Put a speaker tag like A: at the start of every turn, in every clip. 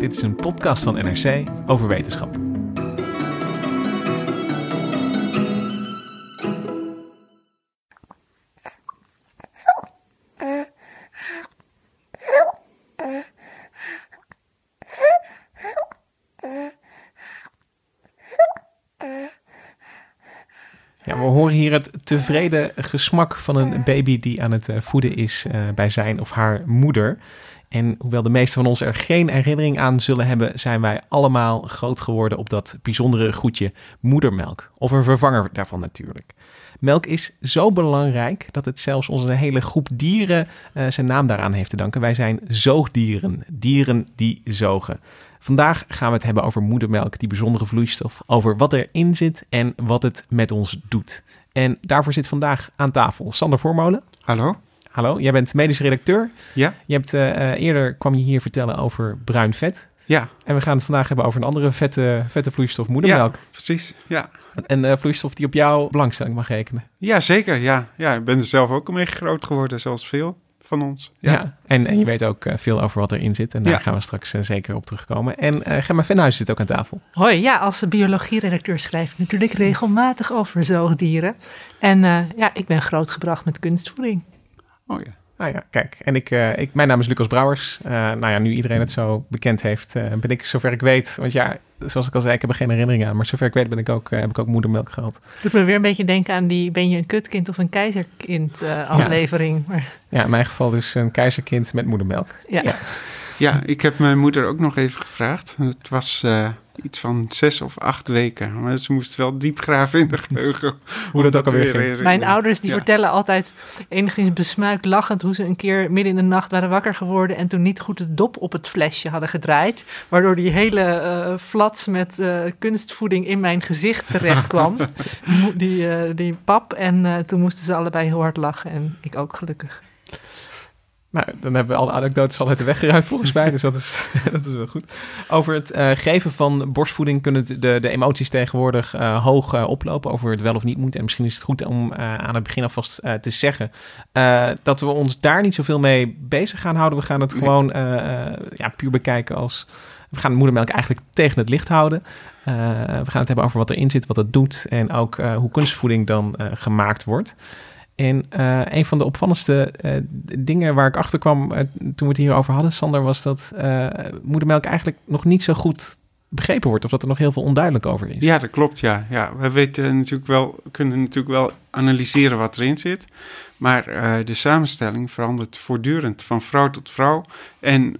A: Dit is een podcast van NRC over wetenschap. Ja, we horen hier het tevreden gesmak van een baby die aan het eh, voeden is eh, bij zijn of haar moeder. En hoewel de meesten van ons er geen herinnering aan zullen hebben, zijn wij allemaal groot geworden op dat bijzondere goedje moedermelk. Of een vervanger daarvan natuurlijk. Melk is zo belangrijk dat het zelfs onze hele groep dieren eh, zijn naam daaraan heeft te danken. Wij zijn zoogdieren, dieren die zogen. Vandaag gaan we het hebben over moedermelk, die bijzondere vloeistof, over wat erin zit en wat het met ons doet. En daarvoor zit vandaag aan tafel Sander Voormolen.
B: Hallo?
A: Hallo, jij bent medisch redacteur.
B: Ja?
A: Je hebt eh, eh, eerder kwam je hier vertellen over bruin vet.
B: Ja.
A: En we gaan het vandaag hebben over een andere vette, vette vloeistof, moedermelk.
B: Ja, precies. Ja.
A: Een eh, vloeistof die op jouw belangstelling mag rekenen.
B: Ja, zeker. Ja. ja, ik ben er zelf ook mee groot geworden, zoals veel van ons.
A: Ja. En, en je weet ook veel over wat erin zit. En daar
B: Ja.
A: gaan we straks zeker op terugkomen. En eh Gemma Venhuis zit ook aan tafel.
C: Hoi, ja, als biologieredacteur schrijf ik natuurlijk regelmatig over zoogdieren. En eh, ja, ik ben grootgebracht met kunstvoeding.
B: Oh ja.
A: Nou ja, kijk. En ik, eh, ik, mijn naam is Lucas Brouwers. Eh, nou ja, nu iedereen het zo bekend heeft, eh, ben ik zover ik weet. Want ja, zoals ik al zei, ik heb er geen herinnering aan. Maar zover ik weet ben ik ook, heb ik ook moedermelk gehad.
C: Doet me weer een beetje denken aan die ben je een kutkind of een keizerkind eh, aflevering. Maar
A: Ja, in mijn geval dus een keizerkind met moedermelk.
C: ja.
A: Ja.
B: Ja, ik heb mijn moeder ook nog even gevraagd. Het was eh, iets van zes of acht weken. Maar ze moest wel diep graven in de geheugen.
A: Hoe dat ook alweer
B: weer
A: ging.
B: herinneren.
C: Mijn ouders die
B: Ja.
C: vertellen altijd enigszins besmuikt lachend hoe ze een keer midden in de nacht waren wakker geworden en toen niet goed de dop op het flesje hadden gedraaid. Waardoor die hele eh flats met eh, kunstvoeding in mijn gezicht terecht kwam. die, eh, die pap. En eh, toen moesten ze allebei heel hard lachen en ik ook gelukkig.
A: Nou, dan hebben we alle anekdotes al uit de weg geruimd volgens mij. Dus dat is, dat is wel goed. Over het eh, geven van borstvoeding kunnen de, de emoties tegenwoordig eh, hoog eh, oplopen. Over het wel of niet moet. En misschien is het goed om aan het begin alvast te zeggen... dat we ons daar niet zoveel mee bezig gaan houden. We gaan het gewoon ja, puur bekijken als... We gaan de moedermelk eigenlijk tegen het licht houden. We gaan het hebben over wat erin zit, wat het doet... en ook hoe kunstvoeding dan gemaakt wordt... En eh, een van de opvallendste eh, dingen waar ik achter kwam eh, toen we het hierover hadden, Sander, was dat moedermelk eigenlijk nog niet zo goed begrepen wordt. Of dat er nog heel veel onduidelijk over is.
B: Ja, dat klopt, ja. ja. We weten natuurlijk wel, kunnen natuurlijk wel analyseren wat erin zit. Maar de samenstelling verandert voortdurend van vrouw tot vrouw. En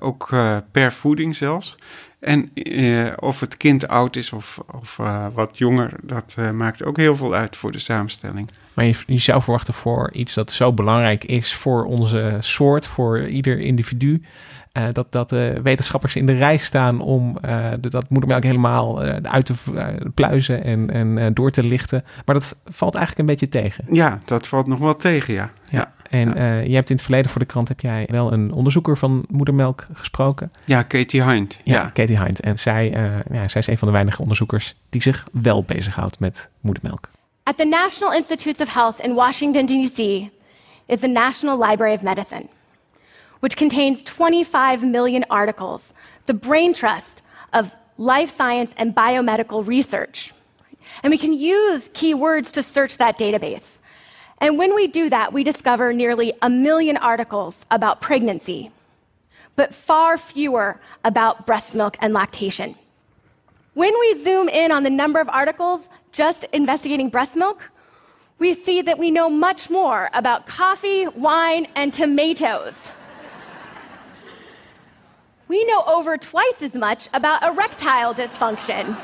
B: ook per voeding zelfs. En eh, of het kind oud is of, of eh, wat jonger, dat eh, maakt ook heel veel uit voor de samenstelling.
A: Maar je, je zou verwachten voor iets dat zo belangrijk is voor onze soort, voor ieder individu. Eh, dat, dat de wetenschappers in de rij staan om eh, de- dat moedermelk helemaal eh, uit te eh, pluizen en, en eh, door te lichten. Maar dat valt eigenlijk een beetje tegen.
B: Ja, dat valt nog wel tegen, ja.
A: Ja, en
B: ja.
A: eh, je hebt in het verleden voor de krant heb jij wel een onderzoeker van moedermelk gesproken.
B: Ja, Katie Hind.
A: Ja,
B: Ja,
A: Katie Hind. En zij, eh, ja, zij is een van de weinige onderzoekers die zich wel bezighoudt met moedermelk.
D: At the National Institutes of Health in Washington, D.C., is the National Library of Medicine, which contains 25 million articles, the brain trust of life science and biomedical research. And we can use keywords to search that database. And when we do that, we discover nearly a million articles about pregnancy, but far fewer about breast milk and lactation. When we zoom in on the number of articles just investigating breast milk, we see that we know much more about coffee, wine, and tomatoes. We know over twice as much about erectile dysfunction.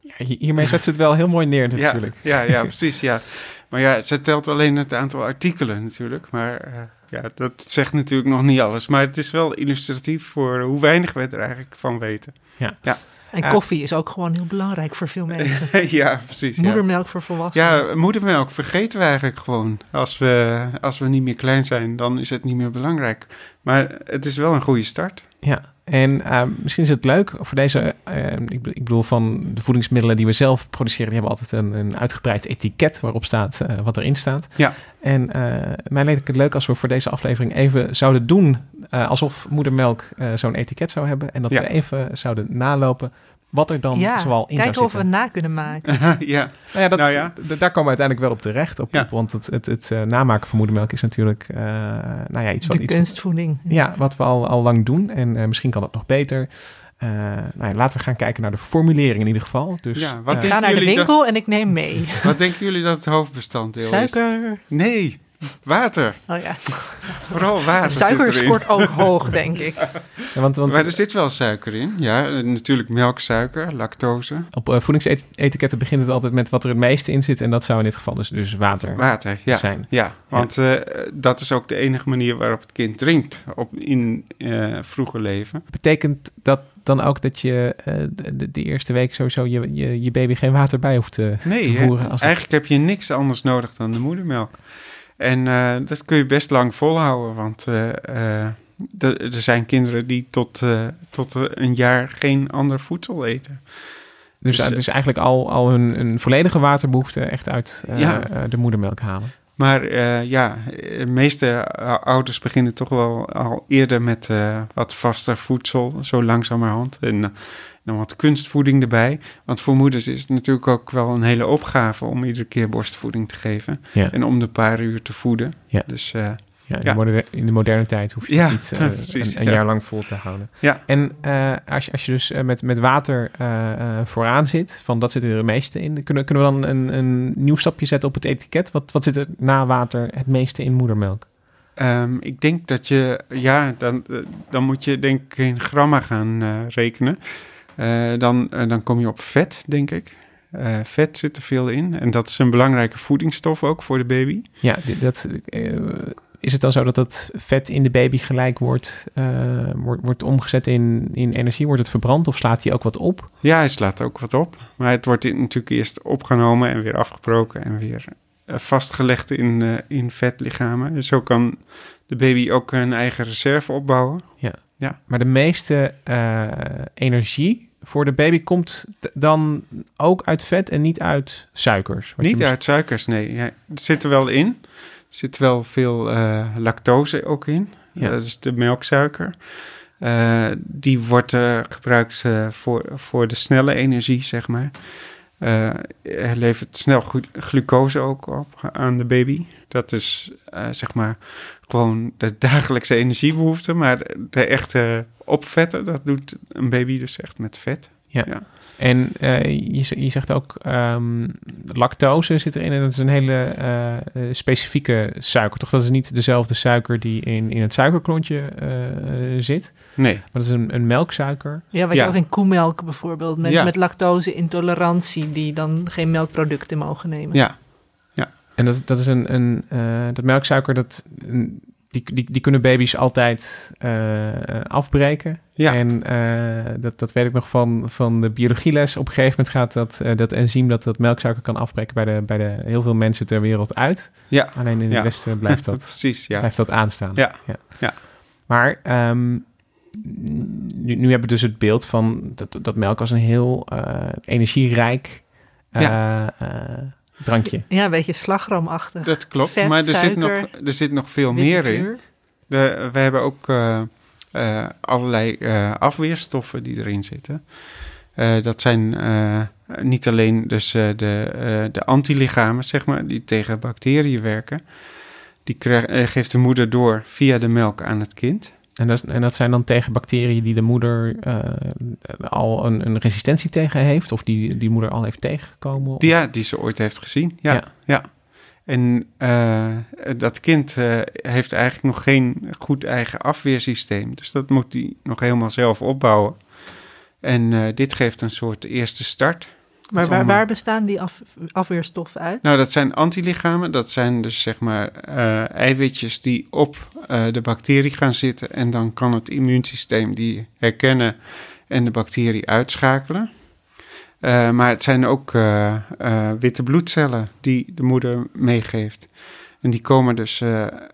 A: Ja, hi- hiermee zet ze het wel heel mooi neer natuurlijk.
B: Ja, ja, ja, precies, ja. Maar ja, ze telt alleen het aantal artikelen natuurlijk. Maar eh, ja, dat zegt natuurlijk nog niet alles. Maar het is wel illustratief voor hoe weinig we er eigenlijk van weten.
A: Ja.
B: Ja,
C: En koffie is ook gewoon heel belangrijk voor veel mensen.
B: ja precies. Ja.
C: Moedermelk voor volwassenen.
B: Ja, moedermelk vergeten we eigenlijk gewoon. Als we, als we niet meer klein zijn, dan is het niet meer belangrijk. Maar het is wel een goede start.
A: Ja, en eh, misschien is het leuk voor deze, eh, ik, ik bedoel van de voedingsmiddelen die we zelf produceren, die hebben altijd een, een uitgebreid etiket waarop staat eh, wat erin staat.
B: Ja.
A: En eh mij leek het leuk als we voor deze aflevering even zouden doen eh, alsof moedermelk eh, zo'n etiket zou hebben. En dat
B: Ja.
A: we even zouden nalopen wat er dan
C: ja,
A: zoal in
C: kijken of we het na kunnen maken.
B: ja,
A: Nou ja, dat,
B: Nou ja.
A: d- daar komen we uiteindelijk wel op terecht. Op,
B: Ja.
A: op, want het, het, het eh, namaken van moedermelk is natuurlijk eh, nou ja, iets wat...
C: De
A: Iets,
C: kunstvoeding.
A: ja, wat we al, al lang doen. En eh, misschien kan het nog beter. Eh, nou ja, laten we gaan kijken naar de formulering in ieder geval. Dus,
B: Ja, wat
C: Ik ga naar de winkel en ik neem mee.
B: wat denken jullie dat het hoofdbestanddeel is?
C: Suiker.
B: Nee, water.
C: Oh ja.
B: Vooral water
C: Suiker
B: zit erin.
C: scoort ook hoog, denk ik.
A: ja, want, want
B: Maar er zit wel suiker in. Ja, eh, natuurlijk melksuiker, lactose,
A: op uh, voedingsetiketten begint het altijd met wat er het meeste in zit. En dat zou in dit geval dus, dus water
B: water. Ja,
A: zijn.
B: ja want eh, dat is ook de enige manier waarop het kind drinkt op, in eh vroege leven.
A: Betekent dat dan ook dat je eh, de, eerste week sowieso je, je, je baby geen water bij hoeft te,
B: Nee,
A: te voeren? Als het-
B: eigenlijk heb je niks anders nodig dan de moedermelk. En eh, dat kun je best lang volhouden, want eh, eh, er zijn kinderen die tot, tot een jaar geen ander voedsel eten.
A: dus,
B: dus,
A: dus, eigenlijk al, al hun, hun volledige waterbehoefte echt uit
B: Ja.
A: de moedermelk halen.
B: Maar ja, de meeste ouders beginnen toch wel al eerder met wat vaster voedsel, zo langzamerhand. En dan wat kunstvoeding erbij. Want voor moeders is het natuurlijk ook wel een hele opgave om iedere keer borstvoeding te geven.
A: Ja.
B: En om de paar uur te voeden.
A: Ja.
B: Dus eh,
A: Ja, in,
B: Ja.
A: De moderne, in de moderne tijd hoef je niet eh,
B: precies,
A: een, een
B: ja.
A: jaar lang vol te houden.
B: Ja.
A: En eh, als, je, als je dus met, met water vooraan zit, van dat zit er het meeste in, kunnen, kunnen we dan een, een nieuw stapje zetten op het etiket? Wat, wat zit er na water het meeste in moedermelk?
B: Ehm, ik denk dat je, ja, dan, dan moet je denk ik in gramma gaan rekenen. Eh, dan, eh, dan kom je op vet, denk ik. Eh, vet zit er veel in en dat is een belangrijke voedingsstof ook voor de baby.
A: Ja, dat, is het dan zo dat dat vet in de baby gelijk wordt, wordt, wordt omgezet in, in energie? Wordt het verbrand of slaat hij ook wat op?
B: Ja, hij slaat ook wat op, maar het wordt natuurlijk eerst opgenomen en weer afgebroken en weer vastgelegd in, in vetlichamen. Zo kan de baby ook een eigen reserve opbouwen.
A: Maar de meeste eh, energie voor de baby komt dan ook uit vet en niet uit suikers.
B: Niet uit suikers, nee. Ja, het zit er wel in. Er zit wel veel eh, lactose ook in.
A: Ja.
B: Dat is de melksuiker. Eh, die wordt eh, gebruikt eh, voor, voor de snelle energie, zeg maar. Hij levert snel glu- glucose ook op aan de baby. Dat is eh, zeg maar gewoon de dagelijkse energiebehoefte. Maar de echte opvetten, dat doet een baby dus echt met vet.
A: En eh, je, je zegt ook ehm, lactose zit erin en dat is een hele eh, eh, specifieke suiker. Toch dat is niet dezelfde suiker die in, in het suikerklontje eh, zit.
B: Nee,
A: Maar dat is een, een melksuiker.
C: Ja, wat
B: Ja.
C: je ook in koemelk bijvoorbeeld. Mensen
B: Ja.
C: met lactose-intolerantie die dan geen melkproducten mogen nemen.
B: ja.
A: En dat, dat is een, een eh, dat melksuiker, dat, een- die, die, die kunnen baby's altijd eh, afbreken.
B: Ja.
A: En eh, dat, dat weet ik nog van, van de biologieles. Op een gegeven moment gaat dat, eh, dat enzym dat dat melksuiker kan afbreken bij, de, bij de heel veel mensen ter wereld uit.
B: Ja,
A: Alleen in de
B: Ja.
A: Westen blijft dat,
B: precies. Ja.
A: blijft dat aanstaan.
B: Ja. Ja.
A: Maar ehm, nu, nu hebben we dus het beeld van dat, dat melk als een heel energierijk eh, drankje.
C: Ja, een beetje slagroomachtig.
B: Dat klopt,
C: Vet,
B: maar er zit, nog, er zit nog veel meer in. De, we hebben ook eh, eh, allerlei eh, afweerstoffen die erin zitten. Eh, dat zijn eh, niet alleen dus, eh, de, eh, de antilichamen, zeg maar, die tegen bacteriën werken. Die krijg- geeft de moeder door via de melk aan het kind.
A: En dat, en dat zijn dan tegen bacteriën die de moeder eh, al een, een resistentie tegen heeft, of die die moeder al heeft tegengekomen?
B: Ja, die ze ooit heeft gezien. Ja,
A: Ja.
B: ja. En eh, dat kind eh, heeft eigenlijk nog geen goed eigen afweersysteem. Dus dat moet hij nog helemaal zelf opbouwen. En dit geeft een soort eerste start.
C: Maar waar, bestaan die af, afweerstoffen uit?
B: Nou, dat zijn antilichamen. Dat zijn dus zeg maar eh, eiwitjes die op eh, de bacterie gaan zitten. En dan kan het immuunsysteem die herkennen en de bacterie uitschakelen. Eh, maar het zijn ook witte bloedcellen die de moeder meegeeft. En die komen dus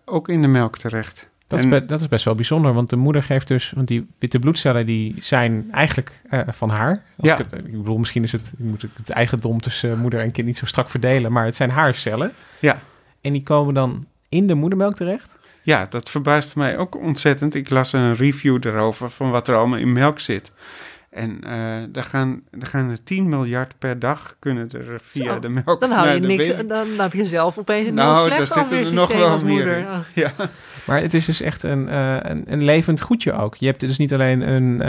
B: ook in de melk terecht.
A: Dat, is be- dat is best wel bijzonder, want de moeder geeft dus, want die witte bloedcellen die zijn eigenlijk eh, van haar. Als
B: Ja.
A: ik, het, ik bedoel, misschien is het, moet ik het eigendom tussen moeder en kind niet zo strak verdelen, maar het zijn haar cellen.
B: Ja.
A: En die komen dan in de moedermelk terecht.
B: Ja, dat verbaasde mij ook ontzettend. Ik las een review erover van wat er allemaal in melk zit. En eh daar, gaan, daar gaan er 10 miljard per dag kunnen er via
C: Zo,
B: de melk
C: Dan hou je niks,
B: baby.
C: dan heb je zelf opeens een
B: Nou,
C: heel
B: daar
C: slecht
B: zitten er nog wel
C: als
B: meer.
C: Oh.
B: Ja.
A: Maar het is dus echt een, eh, een, een levend goedje ook. Je hebt dus niet alleen een, eh,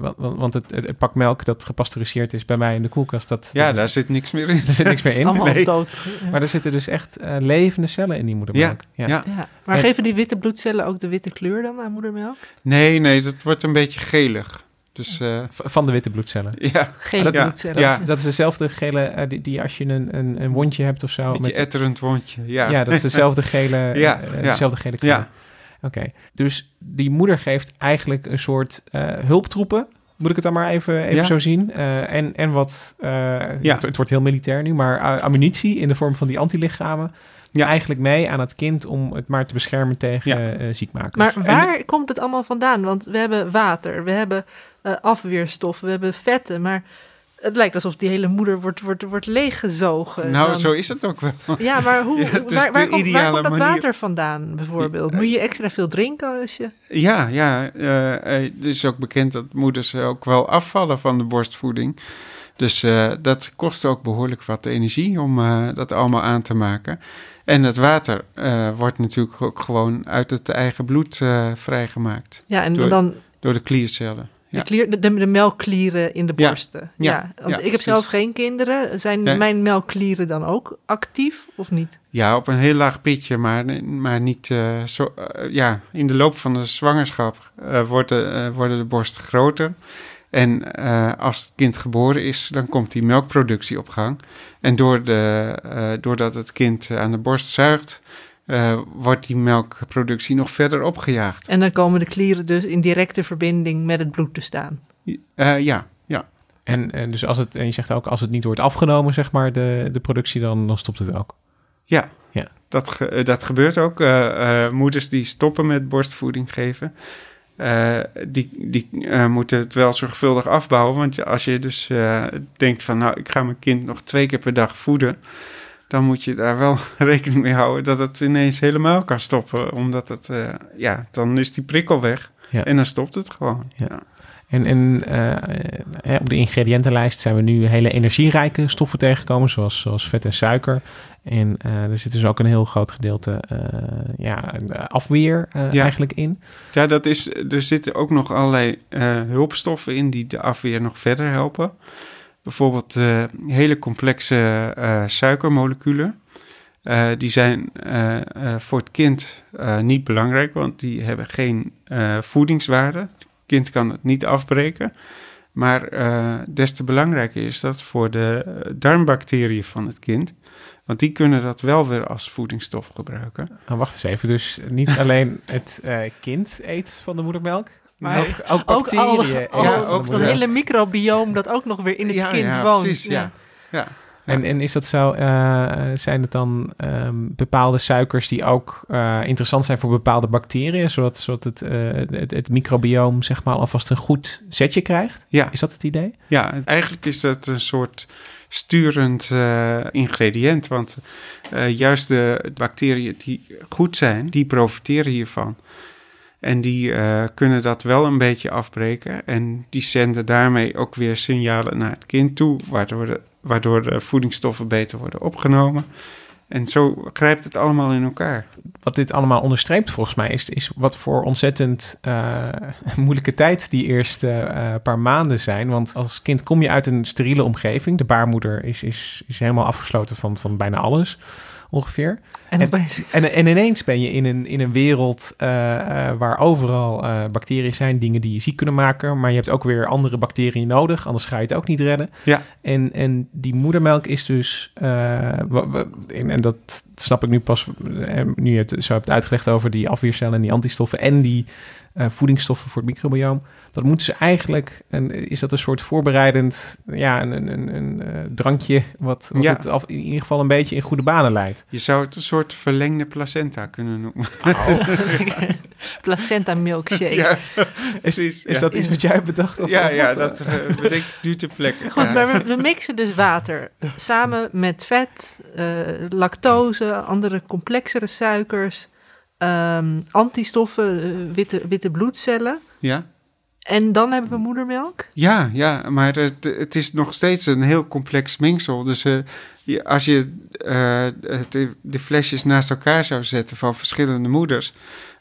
A: wa- wa- want het, het, het pak melk dat gepasteuriseerd is bij mij in de koelkast, dat,
B: ja,
A: dat-
B: daar zit niks meer in.
A: er zit niks meer in.
C: Allemaal
B: Nee.
C: dood. Ja.
A: Maar er zitten dus echt levende cellen in die moedermelk.
B: Ja.
C: Ja. Maar
A: En-
C: geven die witte bloedcellen ook de witte kleur dan aan moedermelk?
B: Nee, nee, dat wordt een beetje gelig. Dus eh,
A: Van de witte bloedcellen.
B: ja,
C: Gele
A: dat-
C: bloedcellen.
B: ja.
A: Dat is dezelfde gele, eh, die, die als je een, een, een wondje hebt of zo.
B: een beetje
A: met-
B: etterend wondje. Ja,
A: ja. dat is dezelfde gele,
B: Ja,
A: eh,
B: ja.
A: dezelfde gele kleur.
B: Ja.
A: Oké, dus die moeder geeft eigenlijk een soort eh, hulptroepen. Moet ik het dan maar even, even
B: Ja.
A: zo zien? Eh, en, en wat, eh,
B: Ja.
A: het, het wordt heel militair nu, maar a- ammunitie in de vorm van die antilichamen.
B: Ja.
A: Eigenlijk mee aan het kind om het maar te beschermen tegen
B: Ja.
A: eh, ziekmakers.
C: Maar waar komt het allemaal vandaan? Want we hebben water, we hebben eh, afweerstoffen, we hebben vetten, maar het lijkt alsof die hele moeder wordt, wordt, wordt leeggezogen.
B: Nou,
C: Dan-
B: zo is het ook wel.
C: Ja, maar hoe,
B: Ja,
C: waar, waar, komt, waar
B: ideale
C: komt dat
B: manier.
C: water vandaan bijvoorbeeld? Moet je extra veel drinken als je...
B: Ja, ja. eh, eh, het is ook bekend dat moeders ook wel afvallen van de borstvoeding. Dus eh, dat kost ook behoorlijk wat energie om dat allemaal aan te maken. En het water wordt natuurlijk ook gewoon uit het eigen bloed vrijgemaakt.
C: Ja, en
B: Door-
C: dan
B: Door de kliercellen.
C: De, klier, de, de, de melkklieren in de borsten. Ja, want ik heb
B: precies.
C: zelf geen kinderen. Zijn
B: Nee.
C: mijn melkklieren dan ook actief of niet?
B: Ja, op een heel laag pitje, maar, maar niet eh, zo. eh, ja, in de loop van de zwangerschap eh, worden, worden de borsten groter. En als het kind geboren is, dan komt die melkproductie op gang. En door de, doordat het kind aan de borst zuigt, eh, wordt die melkproductie nog verder opgejaagd.
C: En dan komen de klieren dus in directe verbinding met het bloed te staan.
B: Eh, ja, ja.
A: En, en, dus als het, en je zegt ook, als het niet wordt afgenomen, zeg maar, de, de productie, dan, dan stopt het ook.
B: Ja,
A: Ja.
B: Dat, ge- eh, dat gebeurt ook. Eh, eh, moeders die stoppen met borstvoeding geven, eh, die, die eh, moeten het wel zorgvuldig afbouwen. Want als je dus eh, denkt van, nou, ik ga mijn kind nog twee keer per dag voeden, dan moet je daar wel rekening mee houden dat het ineens helemaal kan stoppen. Omdat het, eh, ja, dan is die prikkel weg
A: Ja.
B: en dan stopt het gewoon.
A: Ja.
B: Ja.
A: En, en eh, op de ingrediëntenlijst zijn we nu hele energierijke stoffen tegengekomen, zoals, zoals vet en suiker. En eh, er zit dus ook een heel groot gedeelte ja, afweer
B: Ja.
A: eigenlijk in.
B: Ja, dat is, er zitten ook nog allerlei hulpstoffen in die de afweer nog verder helpen. Bijvoorbeeld eh, hele complexe eh, suikermoleculen. Eh, die zijn voor het kind niet belangrijk, want die hebben geen voedingswaarde. Het kind kan het niet afbreken. Maar des te belangrijker is dat voor de darmbacteriën van het kind. Want die kunnen dat wel weer als voedingsstof gebruiken.
A: Nou, wacht eens even, dus niet alleen het kind eet van de moedermelk, maar ook, ook
C: Ook
A: bacteriën eten
C: al
B: Ja, ook
C: dat hele microbioom dat ook nog weer in het
B: Ja,
C: kind
B: ja,
C: woont.
B: precies, ja. Ja.
A: En, en is dat zo, eh, zijn het dan ehm, bepaalde suikers die ook eh, interessant zijn voor bepaalde bacteriën, zodat, zodat het, eh, het, het microbioom zeg maar alvast een goed zetje krijgt?
B: Ja.
A: Is dat het idee?
B: Ja, eigenlijk is dat een soort sturend eh, ingrediënt. Want eh, juist de bacteriën die goed zijn, die profiteren hiervan. En die eh, kunnen dat wel een beetje afbreken. En die zenden daarmee ook weer signalen naar het kind toe, waardoor de, waardoor de voedingsstoffen beter worden opgenomen. En zo grijpt het allemaal in elkaar.
A: Wat dit allemaal onderstreept volgens mij is, is wat voor ontzettend uh, moeilijke tijd die eerste uh, paar maanden zijn. Want als kind kom je uit een steriele omgeving. De baarmoeder is, is, is helemaal afgesloten van, van bijna alles ongeveer.
C: En,
A: en, en, en, ineens ben je in een, in een wereld uh, uh, waar overal uh, bacteriën zijn, dingen die je ziek kunnen maken. Maar je hebt ook weer andere bacteriën nodig, anders ga je het ook niet redden.
B: Ja.
A: En, en die moedermelk is dus, en, en dat snap ik nu pas, nu je het zo hebt uitgelegd over die afweercellen en die antistoffen en die voedingsstoffen voor het microbiome dat moeten ze eigenlijk, en is dat een soort voorbereidend, ja, een, een, een, een drankje wat, wat
B: Ja.
A: het af, in ieder geval een beetje in goede banen leidt.
B: Je zou het een soort verlengde placenta kunnen noemen.
C: Placenta milkshake.
B: ja, precies.
A: Is
B: ja.
A: dat iets wat jij hebt bedacht? Of,
B: ja,
A: of
B: ja, dat
A: eh?
B: uh, bedenk ik nu ter plekke.
C: Goed,
B: Ja.
C: maar we, we mixen dus water samen met vet, eh, lactose, andere complexere suikers, ehm, antistoffen, eh, witte, witte bloedcellen.
B: Ja?
C: En dan hebben we moedermelk.
B: Ja, ja, maar het, het is nog steeds een heel complex mengsel. Dus eh, als je eh, de, de flesjes naast elkaar zou zetten van verschillende moeders,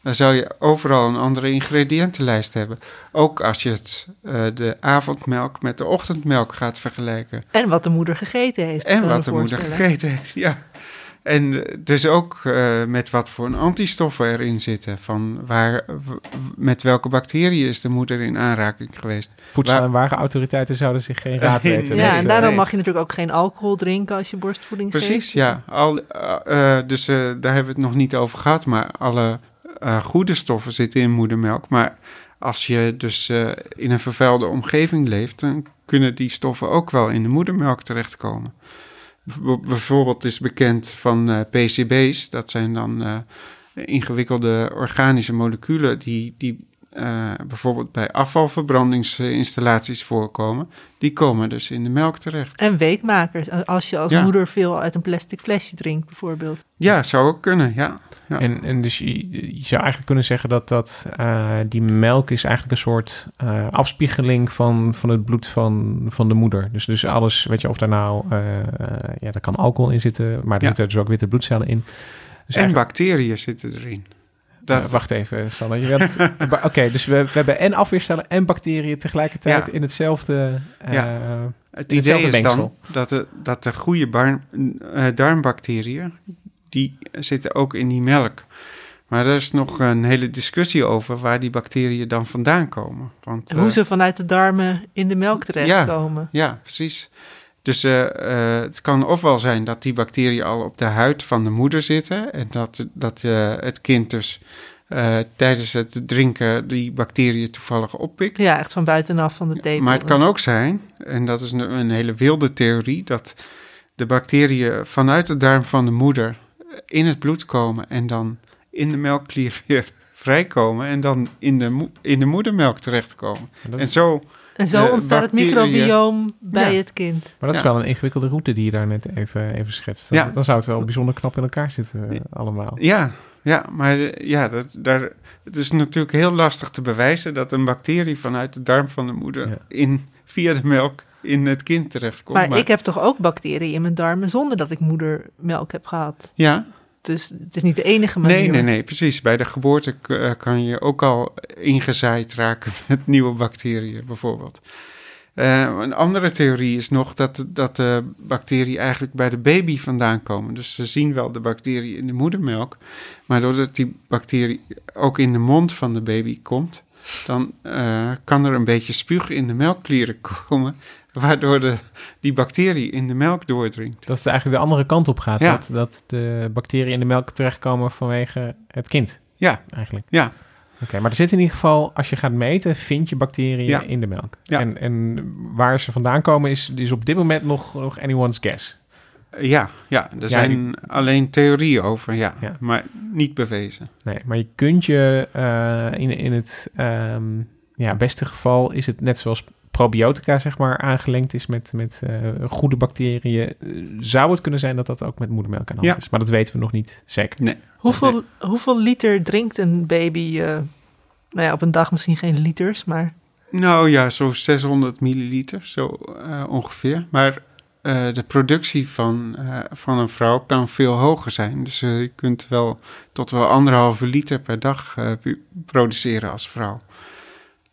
B: dan zou je overal een andere ingrediëntenlijst hebben. Ook als je het, eh, de avondmelk met de ochtendmelk gaat vergelijken.
C: En wat de moeder gegeten heeft.
B: En wat de moeder gegeten heeft, ja. En dus ook eh, met wat voor een antistoffen erin zitten. Van waar, met welke bacteriën is de moeder in aanraking geweest.
A: Voedsel-
B: Waar-
A: en wagenautoriteiten zouden zich geen raad weten.
C: Ja, en daarom
B: nee.
C: mag je natuurlijk ook geen alcohol drinken als je borstvoeding geeft.
B: Precies, ja. Al, eh, eh, dus eh, daar hebben we het nog niet over gehad. Maar alle eh, goede stoffen zitten in moedermelk. Maar als je dus eh, in een vervuilde omgeving leeft... dan kunnen die stoffen ook wel in de moedermelk terechtkomen. Bijv- Bijvoorbeeld is bekend van eh, PCB's. Dat zijn dan eh, ingewikkelde organische moleculen... die, die eh, bijvoorbeeld bij afvalverbrandingsinstallaties voorkomen. Die komen dus in de melk terecht.
C: En weekmakers, als je als
B: Ja.
C: moeder veel uit een plastic flesje drinkt bijvoorbeeld.
B: Ja, zou ook kunnen, ja. Ja.
A: En, en dus je, je zou eigenlijk kunnen zeggen dat, dat eh, die melk is eigenlijk een soort eh, afspiegeling van, van het bloed van, van de moeder. Dus, dus alles, weet je, of daar nou, eh, ja, daar kan alcohol in zitten, maar er
B: Ja.
A: zitten dus ook witte bloedcellen in. Dus
B: en bacteriën zitten erin. Dat,
A: wacht even, Sanne. Oké, dus we, we hebben en afweercellen en bacteriën tegelijkertijd
B: Ja.
A: in hetzelfde, eh,
B: Ja. het idee
A: hetzelfde
B: is dan dat de, dat de goede bar- eh, darmbacteriën, die zitten ook in die melk. Maar er is nog een hele discussie over waar die bacteriën dan vandaan komen. Want,
C: En hoe
B: eh,
C: ze vanuit de darmen in de melk terechtkomen.
B: Ja, precies. Dus eh, eh, het kan ofwel zijn dat die bacteriën al op de huid van de moeder zitten. En dat, dat het kind dus tijdens het drinken die bacteriën toevallig oppikt.
C: Ja, echt van buitenaf van de tepel.
B: Maar het kan ook zijn, en dat is een, een hele wilde theorie, dat de bacteriën vanuit de darm van de moeder in het bloed komen en dan in de melkklier weer vrijkomen en dan in de, in de moedermelk terechtkomen. En zo,
C: En zo
B: eh,
C: ontstaat het microbioom bij
B: Ja.
C: het kind.
A: Maar dat is wel een ingewikkelde route die je daar net even, even schetst. Dan,
B: Ja.
A: dan zou het wel bijzonder knap in elkaar zitten eh, allemaal.
B: ja, ja maar eh, ja, dat, daar, het is natuurlijk heel lastig te bewijzen dat een bacterie vanuit de darm van de moeder
A: Ja.
B: in, via de melk in het kind terechtkomt.
C: Maar, ik heb toch ook bacteriën in mijn darmen zonder dat ik moedermelk heb gehad.
B: Ja,
C: Dus het is niet de enige manier.
B: Nee, nee, nee, precies. Bij de geboorte eh, kan je ook al ingezaaid raken met nieuwe bacteriën, bijvoorbeeld. Eh, een andere theorie is nog dat, dat de bacteriën eigenlijk bij de baby vandaan komen. Dus ze zien wel de bacterie in de moedermelk, maar doordat die bacterie ook in de mond van de baby komt, dan eh, kan er een beetje spuug in de melkklieren komen, waardoor de, die bacterie in de melk doordringt.
A: Dat het eigenlijk de andere kant op gaat.
B: Ja.
A: Dat, dat de bacteriën in de melk terechtkomen vanwege het kind.
B: Ja.
A: Eigenlijk.
B: Ja.
A: Oké, maar er zit in ieder geval, als je gaat meten, vind je bacteriën
B: Ja.
A: in de melk.
B: Ja.
A: En, en waar ze vandaan komen is, is op dit moment nog, nog anyone's guess.
B: Ja, ja er
A: Ja,
B: zijn alleen theorieën over, ja,
A: Ja.
B: maar niet bewezen.
A: Nee, maar je kunt je eh, in, in het ehm, ja, beste geval is het net zoals probiotica zeg maar aangelengd is met, met eh, goede bacteriën. eh, zou het kunnen zijn dat dat ook met moedermelk aan de hand
B: Ja.
A: is. Maar dat weten we nog niet zeker.
B: Nee.
C: Hoeveel, hoeveel liter drinkt een baby? eh, nou ja, op een dag misschien geen liters, maar
B: Nou ja, zo'n 600 milliliter, zo eh, ongeveer. Maar eh, de productie van, eh, van een vrouw kan veel hoger zijn. Dus je kunt wel tot wel anderhalve liter per dag eh, produceren als vrouw.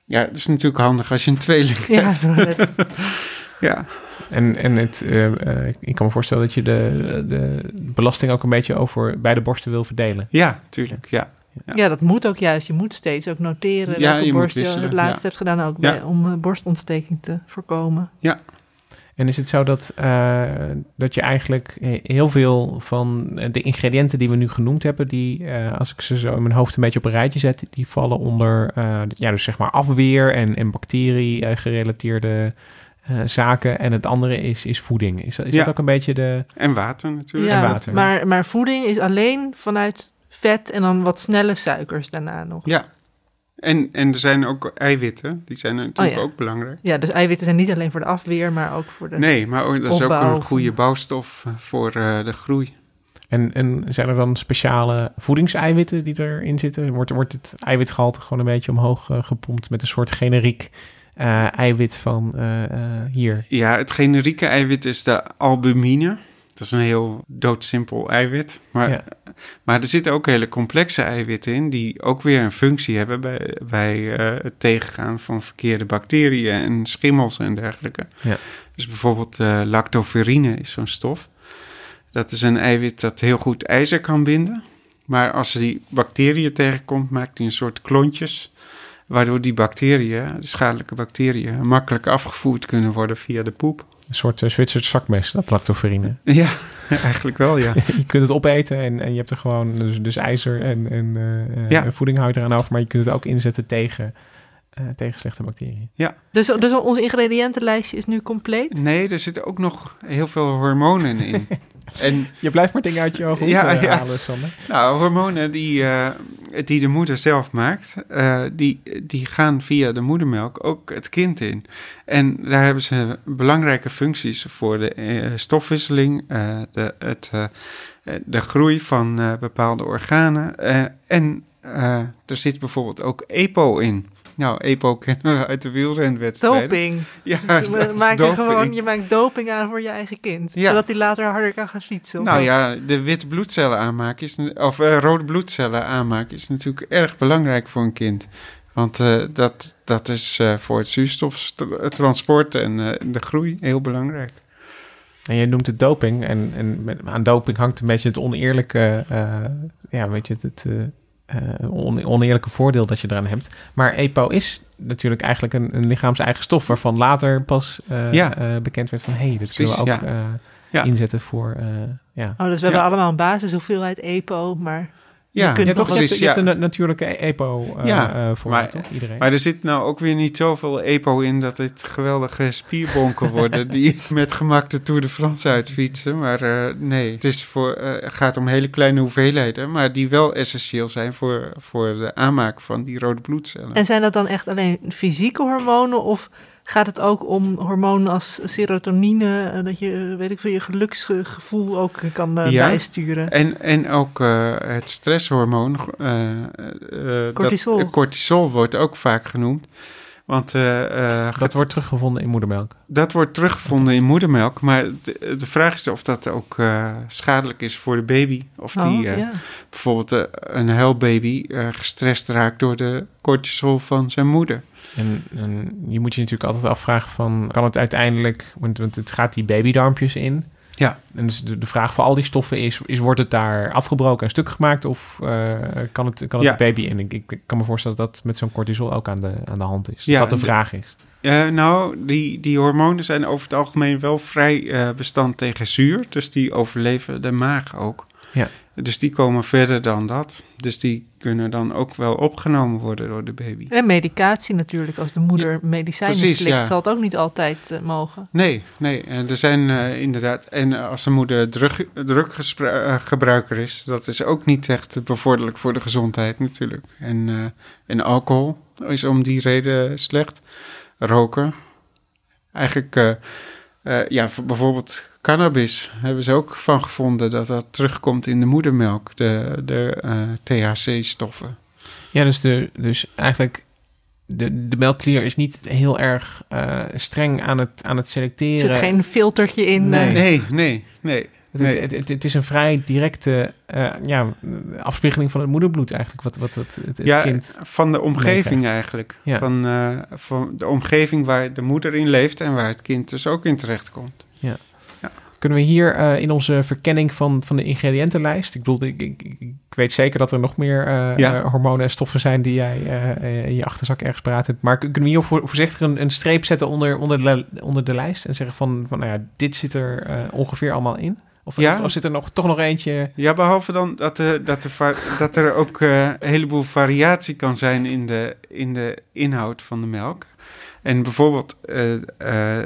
B: Ja, dat is natuurlijk handig als je een tweeling
C: Ja,
B: hebt. ja.
A: En, en het, eh, eh, ik kan me voorstellen dat je de, de belasting ook een beetje over beide borsten wil verdelen.
B: ja, tuurlijk. Ja.
C: Ja, dat moet ook juist. Je moet steeds ook noteren
B: Ja,
C: welke
B: je moet
C: borst je het laatste
B: ja.
C: hebt gedaan ook
B: Ja.
C: bij, om eh, borstontsteking te voorkomen.
A: En is het zo dat, eh, dat je eigenlijk eh, heel veel van de ingrediënten die we nu genoemd hebben, die, eh, als ik ze zo in mijn hoofd een beetje op een rijtje zet, die vallen onder eh, ja, dus zeg maar afweer en, en bacterie-gerelateerde eh, zaken. En het andere is, is voeding. Is, dat- is
B: Ja.
A: dat ook een beetje de...
B: En water natuurlijk.
A: en
C: Ja,
A: water.
C: Maar, maar voeding is alleen vanuit vet en dan wat snelle suikers daarna nog.
B: Ja. En, en er zijn ook eiwitten. Die zijn natuurlijk
C: Oh ja.
B: ook belangrijk.
C: Ja, dus eiwitten zijn niet alleen voor de afweer, maar ook voor de...
B: Nee, maar ook- dat is ook een goede bouwstof eh, voor eh, de groei.
A: En, en zijn er dan speciale voedingseiwitten die erin zitten? Wordt, wordt het eiwitgehalte gewoon een beetje omhoog eh, gepompt met een soort generiek eh, eiwit van eh, eh, hier?
B: Ja, het generieke eiwit is de albumine. Dat is een heel doodsimpel eiwit. Maar,
A: Ja.
B: maar er zitten ook hele complexe eiwitten in... die ook weer een functie hebben bij, bij eh, het tegengaan van verkeerde bacteriën... en schimmels en dergelijke.
A: Ja.
B: Dus bijvoorbeeld eh, lactoferrine is zo'n stof. Dat is een eiwit dat heel goed ijzer kan binden. Maar als die bacteriën tegenkomt, maakt hij een soort klontjes... waardoor die bacteriën, de schadelijke bacteriën... makkelijk afgevoerd kunnen worden via de poep.
A: Een soort uh, Zwitsers zakmes, dat lactoferine.
B: Ja, eigenlijk wel, ja.
A: je kunt het opeten en, en je hebt er gewoon dus, dus ijzer en, en eh,
B: Ja.
A: eh, voeding hou je eraan over. Maar je kunt het ook inzetten tegen, eh, tegen slechte bacteriën.
C: Dus, dus ons ingrediëntenlijstje is nu compleet?
B: Nee, er zitten ook nog heel veel hormonen in. en
A: Je blijft maar dingen uit je ogen
B: Ja,
A: ja,
B: ja.
A: halen, Sander.
B: nou, hormonen die, eh, die de moeder zelf maakt, eh, die, die gaan via de moedermelk ook het kind in. En daar hebben ze belangrijke functies voor de eh, stofwisseling, eh, de, het, eh, eh, de groei van eh, bepaalde organen. eh, en eh, er zit bijvoorbeeld ook EPO in. Nou, EPO kennen we uit de wielrenwedstrijden.
C: Doping.
B: Ja,
C: Dus
B: is
C: maken
B: doping.
C: gewoon, je maakt doping aan voor je eigen kind.
B: Ja.
C: Zodat hij later harder kan gaan fietsen. of
B: Nou ja, de witte bloedcellen aanmaken is, of eh, rode bloedcellen aanmaken is natuurlijk erg belangrijk voor een kind. Want eh, dat, dat is eh, voor het zuurstoftransport en eh, de groei heel belangrijk.
A: En je noemt het doping. En, en met, aan doping hangt een beetje het oneerlijke, eh, ja, weet je, het, het on- oneerlijke voordeel dat je eraan hebt. Maar EPO is natuurlijk eigenlijk een, een lichaams-eigen stof waarvan later pas eh,
B: Ja.
A: eh, bekend werd van hé, hey, dit kunnen we ook
B: Precies, ja.
A: eh,
B: Ja.
A: inzetten voor, eh, ja.
C: Oh, dus we hebben allemaal een basishoeveelheid EPO, maar
B: Ja,
C: je kunt
A: Ja,
C: nog
A: toch? Je hebt,
B: precies,
A: je hebt
B: ja.
A: een na- natuurlijke EPO eh
B: Ja,
A: eh, voor
B: maar-
A: toch? Iedereen.
B: Maar er zit nou ook weer niet zoveel EPO in dat het geweldige spierbonken worden die met gemak de Tour de France uitfietsen. Maar eh, nee, het is voor, eh, gaat om hele kleine hoeveelheden, maar die wel essentieel zijn voor, voor de aanmaak van die rode bloedcellen.
C: En zijn dat dan echt alleen fysieke hormonen of gaat het ook om hormonen als serotonine, eh, dat je, eh, weet ik veel, je geluksgevoel ook kan eh,
B: Ja.
C: bijsturen?
B: En, en ook het stresshormoon,
C: Cortisol.
B: Dat, cortisol wordt ook vaak genoemd. Want eh, eh,
A: dat wordt teruggevonden in moedermelk.
B: dat wordt teruggevonden in moedermelk. Maar de, de vraag is of dat ook eh, schadelijk is voor de baby. Of
C: Oh,
B: die eh,
C: ja.
B: bijvoorbeeld een huilbaby eh gestrest raakt door de cortisol van zijn moeder.
A: En, en je moet je natuurlijk altijd afvragen van, kan het uiteindelijk, want, want het gaat die babydarmpjes in.
B: Ja.
A: En dus de, de vraag voor al die stoffen is, is wordt het daar afgebroken en stuk gemaakt of eh, kan het, kan het
B: Ja.
A: de baby in? Ik, ik kan me voorstellen dat dat met zo'n cortisol ook aan de, aan de hand is.
B: Ja,
A: dat de
B: de-
A: vraag is.
B: Eh, nou, die, die hormonen zijn over het algemeen wel vrij eh, bestand tegen zuur. Dus die overleven de maag ook.
A: Ja.
B: Dus die komen verder dan dat. Dus die kunnen dan ook wel opgenomen worden door de baby.
C: En medicatie natuurlijk. Als de moeder medicijnen
B: precies,
C: slikt,
B: ja.
C: zal het ook niet altijd eh, mogen.
B: Nee, nee. En er zijn eh, inderdaad. En als een moeder drug, druggebruiker is, dat is ook niet echt bevorderlijk voor de gezondheid natuurlijk. En, eh, en alcohol is om die reden slecht. Roken. Eigenlijk, eh, eh, ja, bijvoorbeeld cannabis hebben ze ook van gevonden dat dat terugkomt in de moedermelk, de, de eh, THC-stoffen.
A: Ja, dus, de, dus eigenlijk de, de melkklier is niet heel erg eh, streng aan het, aan het
C: Er
A: selecteren.
C: zit geen filtertje in.
A: Nee.
C: eh,
B: Nee, nee, nee.
A: Het,
B: nee.
A: het, het, het is een vrij directe eh, ja, afspiegeling van het moederbloed eigenlijk, wat, wat het, het, het
B: ja,
A: kind...
B: van de omgeving eigenlijk.
A: Ja.
B: Van, eh, van de omgeving waar de moeder in leeft en waar het kind dus ook in terechtkomt.
A: Kunnen we hier eh, in onze verkenning van, van de ingrediëntenlijst... Ik bedoel, ik, ik, ik weet zeker dat er nog meer eh,
B: Ja.
A: eh, hormonen en stoffen zijn... die jij in je achterzak ergens paraat hebt. Maar kunnen we hier voor, voorzichtig een, een streep zetten onder, onder, de, onder de lijst... en zeggen van, van nou ja, dit zit er ongeveer allemaal in? Of,
B: Ja.
A: of, zit er nog, toch nog eentje...
B: Ja, behalve dan dat, de, dat, de dat er ook een heleboel variatie kan zijn in de, in de inhoud van de melk. En bijvoorbeeld eh, eh,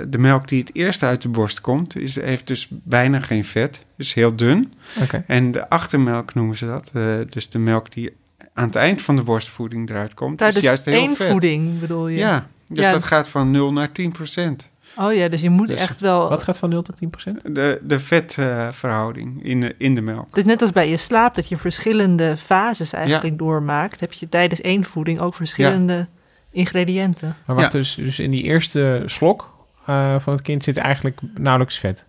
B: de melk die het eerst uit de borst komt, is, heeft dus bijna geen vet, is heel dun.
A: Oké.
B: En de achtermelk noemen ze dat, eh, dus de melk die aan het eind van de borstvoeding eruit komt,
C: Tijdens
B: is juist heel
C: één
B: vet.
C: voeding bedoel je?
B: Ja, dus
C: Ja.
B: dat gaat van 0 naar 10 procent.
C: Oh ja, dus je moet
B: Dus
C: echt wel...
A: Wat gaat van 0 tot 10 procent?
B: De, de vetverhouding in, de, in de melk.
C: Het is net als bij je slaap, dat je verschillende fases eigenlijk
B: Ja.
C: doormaakt. Heb je tijdens één voeding ook verschillende ingrediënten.
A: Maar wacht,
B: Ja.
A: dus, dus in die eerste slok eh, van het kind zit eigenlijk nauwelijks vet.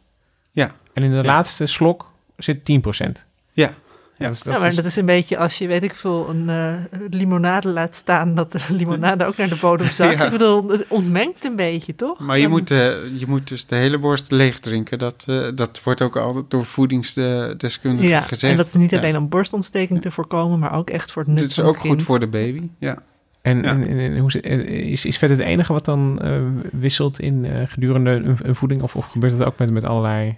B: Ja.
A: En in de
B: Ja.
A: laatste slok zit 10 procent.
B: Ja. Ja.
A: Dat is,
C: ja,
A: dat
C: maar
A: is-
C: dat is een beetje als je, weet ik veel, een eh, limonade laat staan, dat de limonade ook naar de bodem zakt.
B: Ja.
C: Ik bedoel, het ontmengt een beetje, toch?
B: Maar je
C: En-
B: moet, eh, je moet dus de hele borst leeg drinken. Dat, eh, dat wordt ook altijd door voedingsdeskundigen
C: Ja,
B: gezegd.
C: en dat is niet
B: Ja.
C: alleen om borstontsteking te voorkomen, maar ook echt voor het nut
B: Dit is
C: van het
B: ook goed voor de baby. Ja.
A: En,
B: Ja.
A: en, en, hoe, is, is vet het enige wat dan eh, wisselt in eh, gedurende een, een voeding? Of, of gebeurt het ook met, met allerlei...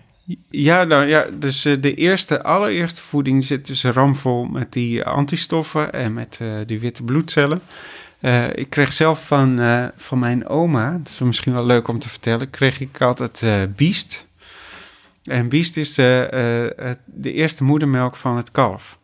B: Ja, nou ja, dus eh, de eerste, allereerste voeding zit dus ramvol met die antistoffen en met die witte bloedcellen. Ik kreeg zelf van, van mijn oma, dat is misschien wel leuk om te vertellen, kreeg ik altijd biest. En biest is de, de eerste moedermelk van het kalf.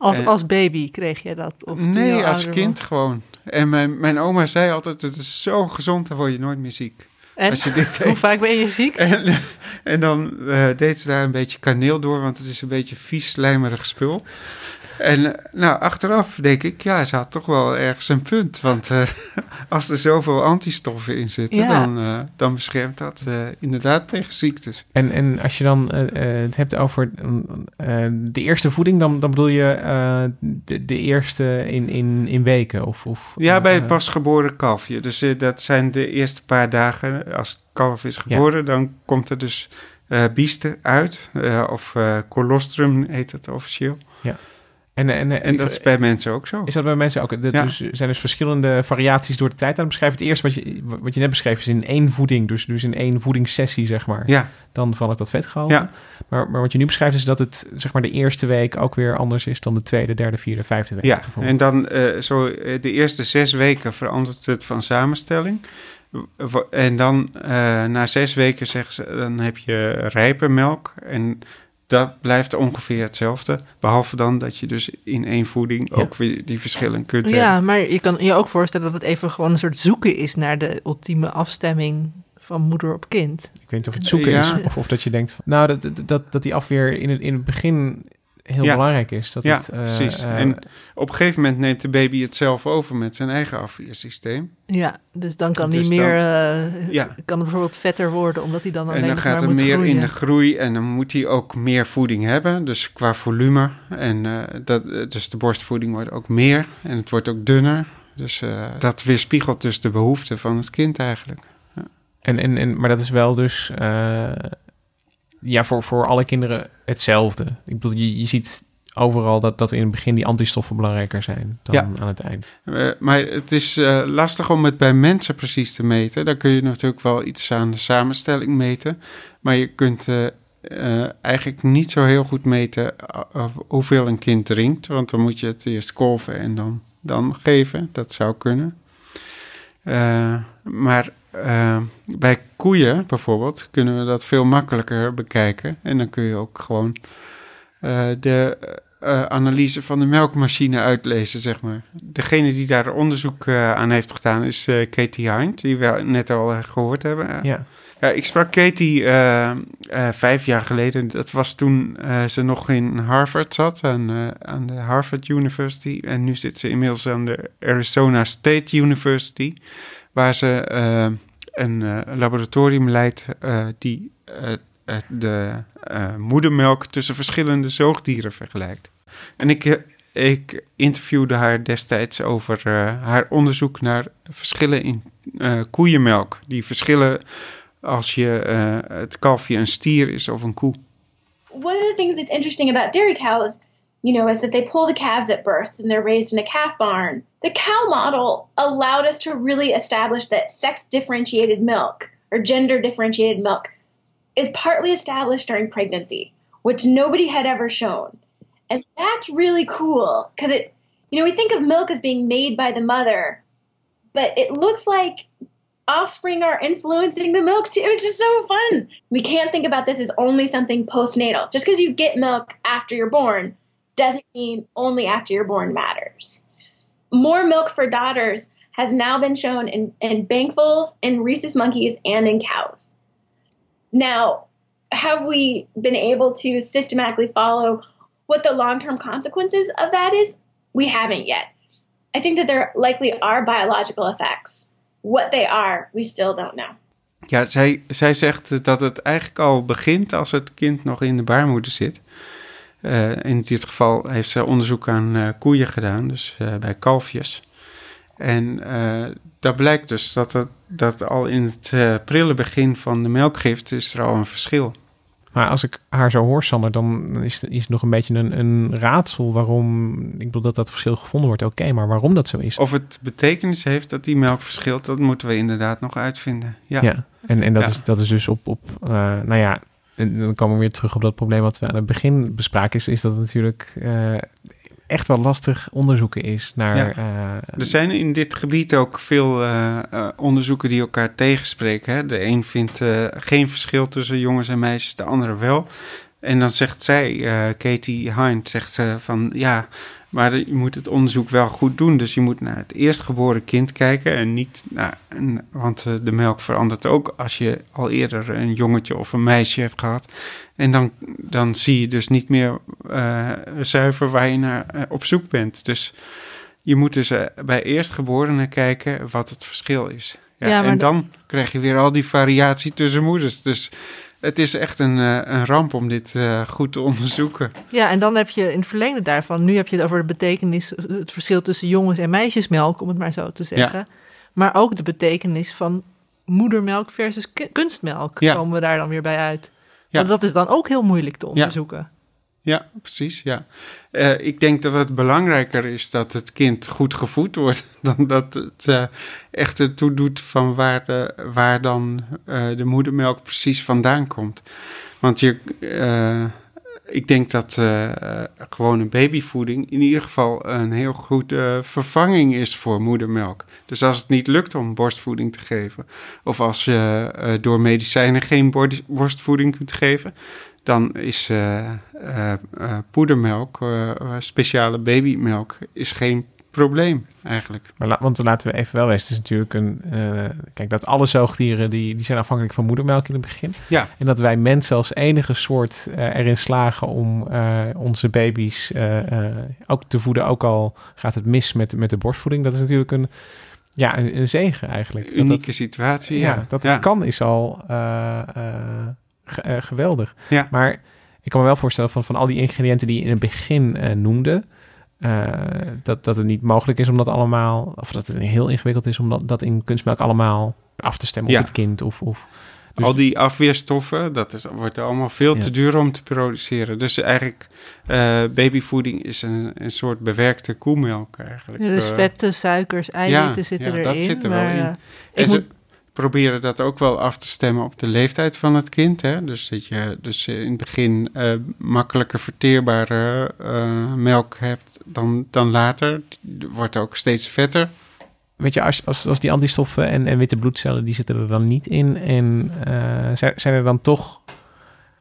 C: Als, als baby kreeg je dat? Of
B: Nee,
C: al
B: als kind gewoon. En mijn, mijn oma zei altijd, het is zo gezond, dan word je nooit meer ziek.
C: En
B: Als je dit
C: hoe
B: eet.
C: vaak ben je ziek?
B: En, en dan eh, deed ze daar een beetje kaneel door, want het is een beetje vies, slijmerig spul. En eh, nou, achteraf denk ik, ja, ze had toch wel ergens een punt. Want eh, als er zoveel antistoffen in zitten,
C: Ja.
B: dan, eh, dan beschermt dat eh, inderdaad tegen ziektes.
A: En, en als je dan het hebt over eh, de eerste voeding, dan, dan bedoel je eh, de, de eerste in, in, in weken? Of, of,
B: Ja, bij het pasgeboren kalfje. Dus dat zijn de eerste paar dagen. Als het kalf is geboren, dan komt er dus eh biesten uit. eh, of eh colostrum heet het officieel.
A: En, en, en,
B: En dat is bij mensen ook zo.
A: Is dat bij mensen ook? De,
B: Ja.
A: Dus er zijn dus verschillende variaties door de tijd aan het beschrijven. Het eerste wat je, wat je net beschreef is in één voeding, dus, dus in één voedingssessie, zeg maar.
B: Ja,
A: Dan verandert dat vetgehalte.
B: Ja.
A: Maar, maar wat je nu beschrijft is dat het zeg maar de eerste week ook weer anders is dan de tweede, derde, vierde, vijfde week.
B: ja. en dan eh, zo eh, de eerste zes weken verandert het van samenstelling. En dan eh, na zes weken zeggen ze, dan heb je rijpe melk. En dat blijft ongeveer hetzelfde. Behalve dan dat je dus in één voeding
A: Ja.
B: ook weer die verschillen kunt hebben.
C: Ja, maar je kan je ook voorstellen dat het even gewoon een soort zoeken is naar de ultieme afstemming van moeder op kind.
A: Ik weet niet of het zoeken
B: Ja.
A: is of, of dat je denkt van, nou, dat, dat- dat, dat die afweer in het, in het begin heel
B: Ja.
A: belangrijk is. Dat
B: Ja,
A: het, eh,
B: precies.
A: eh,
B: En op een gegeven moment neemt de baby het zelf over met zijn eigen afweersysteem.
C: Ja, dus dan kan
B: Dus
C: die meer,
B: dan-
C: eh,
B: Ja.
C: kan het bijvoorbeeld vetter worden, omdat hij dan alleen
B: En dan gaat er meer
C: groeien.
B: in de groei en dan moet hij ook meer voeding hebben, dus qua volume. En eh, dat, dus de borstvoeding wordt ook meer en het wordt ook dunner. Dus eh, dat weerspiegelt dus de behoeften van het kind eigenlijk.
A: En, en, en, maar dat is wel dus eh, ja, voor, voor alle kinderen hetzelfde. Ik bedoel, je, je ziet overal dat, dat in het begin die antistoffen belangrijker zijn dan
B: Ja.
A: aan het eind.
B: Eh, maar het is eh, lastig om het bij mensen precies te meten. Dan kun je natuurlijk wel iets aan de samenstelling meten. Maar je kunt eh, eigenlijk niet zo heel goed meten hoeveel een kind drinkt. Want dan moet je het eerst kolven en dan, dan geven. Dat zou kunnen. Maar eh, bij koeien bijvoorbeeld kunnen we dat veel makkelijker bekijken. En dan kun je ook gewoon eh, de, eh, analyse van de melkmachine uitlezen, zeg maar. Degene die daar onderzoek aan heeft gedaan is Katie Hind, die we net al eh, gehoord hebben.
A: Ja.
B: Ja, ik sprak Katie vijf jaar geleden. Dat was toen ze nog in Harvard zat, aan, aan de Harvard University. En nu zit ze inmiddels aan de Arizona State University, waar ze eh, een eh, laboratorium leidt eh, die de moedermelk tussen verschillende zoogdieren vergelijkt. En ik, ik interviewde haar destijds over haar onderzoek naar verschillen in koeienmelk. Die verschillen als je het kalfje een stier is of een koe.
E: one of the things that's interesting about dairy cows, you know, is that they pull the calves at birth and they're raised in a calf barn. The cow model allowed us to really establish that sex differentiated milk or gender differentiated milk is partly established during pregnancy, which nobody had ever shown. And that's really cool because it, you know, we think of milk as being made by the mother, but it looks like offspring are influencing the milk too. It's just so fun. We can't think about this as only something postnatal. Just because you get milk after you're born doesn't mean only after you're born matters. More milk for daughters has now been shown in, in bankfuls, in rhesus monkeys, and in cows. Now, have we been able to systematically follow what the long term consequences of that is? We haven't yet. I think that there likely are biological effects. What they are, we still don't know.
B: Ja, zij, zij zegt dat het eigenlijk al begint als het kind nog in de baarmoeder zit. Eh, in dit geval heeft ze onderzoek aan eh, koeien gedaan, dus eh, bij kalfjes. En dat blijkt dus dat, het, dat al in het prille begin van de melkgift is er al een verschil.
A: Maar als ik haar zo hoor, Sander, dan is, is het nog een beetje een, een raadsel waarom... Ik bedoel dat dat verschil gevonden wordt, oké, okay, maar waarom dat zo is.
B: Of het betekenis heeft dat die melk verschilt, dat moeten we inderdaad nog uitvinden. Ja,
A: ja. en, en dat, ja. Is, dat is dus op, op nou ja, en dan komen we weer terug op dat probleem wat we aan het begin bespraken, is, is dat het natuurlijk uh, echt wel lastig onderzoeken is naar.
B: Ja. Uh, er zijn in dit gebied ook veel uh, uh, onderzoeken die elkaar tegenspreken. Hè? De een vindt geen verschil tussen jongens en meisjes, de andere wel. En dan zegt zij, Katie Hind, zegt ze van ja. Maar je moet het onderzoek wel goed doen. Dus je moet naar het eerstgeboren kind kijken en niet naar. Want de melk verandert ook als je al eerder een jongetje of een meisje hebt gehad. En dan, dan zie je dus niet meer uh, zuiver waar je naar uh, op zoek bent. Dus je moet dus uh, bij eerstgeborenen kijken wat het verschil is. Ja, ja en dan krijg je weer al die variatie tussen moeders. Dus het is echt een, een ramp om dit goed te onderzoeken.
C: Ja, en dan heb je in het verlengde daarvan... nu heb je het over de betekenis... het verschil tussen jongens- en meisjesmelk, om het maar zo te zeggen. Ja. Maar ook de betekenis van moedermelk versus kunstmelk... Ja. komen we daar dan weer bij uit. Ja. Want dat is dan ook heel moeilijk te onderzoeken.
B: Ja, precies. Ja. Uh, ik denk dat het belangrijker is dat het kind goed gevoed wordt, dan dat het uh, echt ertoe doet van waar, de, waar dan de moedermelk precies vandaan komt. Want je, ik denk dat gewone babyvoeding in ieder geval een heel goede vervanging is voor moedermelk. Dus als het niet lukt om borstvoeding te geven, of als je door medicijnen geen borstvoeding kunt geven, dan is uh, uh, poedermelk, speciale babymelk, is geen probleem eigenlijk.
A: Maar la want laten we even wel weten, het is natuurlijk een... kijk, dat alle zoogdieren, die, die zijn afhankelijk van moedermelk in het begin.
B: Ja.
A: En dat wij mensen als enige soort erin slagen om onze baby's ook te voeden, ook al gaat het mis met, met de borstvoeding. Dat is natuurlijk een ja, een, een zegen eigenlijk.
B: Unieke
A: dat dat,
B: situatie,
A: ja.
B: ja.
A: dat
B: ja.
A: kan is al geweldig.
B: Ja.
A: Maar ik kan me wel voorstellen van, van al die ingrediënten die je in het begin noemde... dat, dat het niet mogelijk is om dat allemaal... of dat het heel ingewikkeld is om dat, dat in kunstmelk allemaal af te stemmen op het kind. Of, of,
B: dus Al die afweerstoffen, dat is, wordt allemaal veel ja. te duur om te produceren. Dus eigenlijk, uh, babyvoeding is een, een soort bewerkte koemelk eigenlijk.
C: Ja, dus vetten, suikers, eiwitten ja, zitten
B: ja,
C: erin.
B: dat zit er
C: maar,
B: wel in. En ze moet... proberen dat ook wel af te stemmen op de leeftijd van het kind. Hè? Dus dat je dus in het begin uh, makkelijker verteerbare uh, melk hebt dan, dan later. Die wordt ook steeds vetter
A: weet je, als, als, als die antistoffen en, en witte bloedcellen, die zitten er dan niet in. En uh, zijn, er dan toch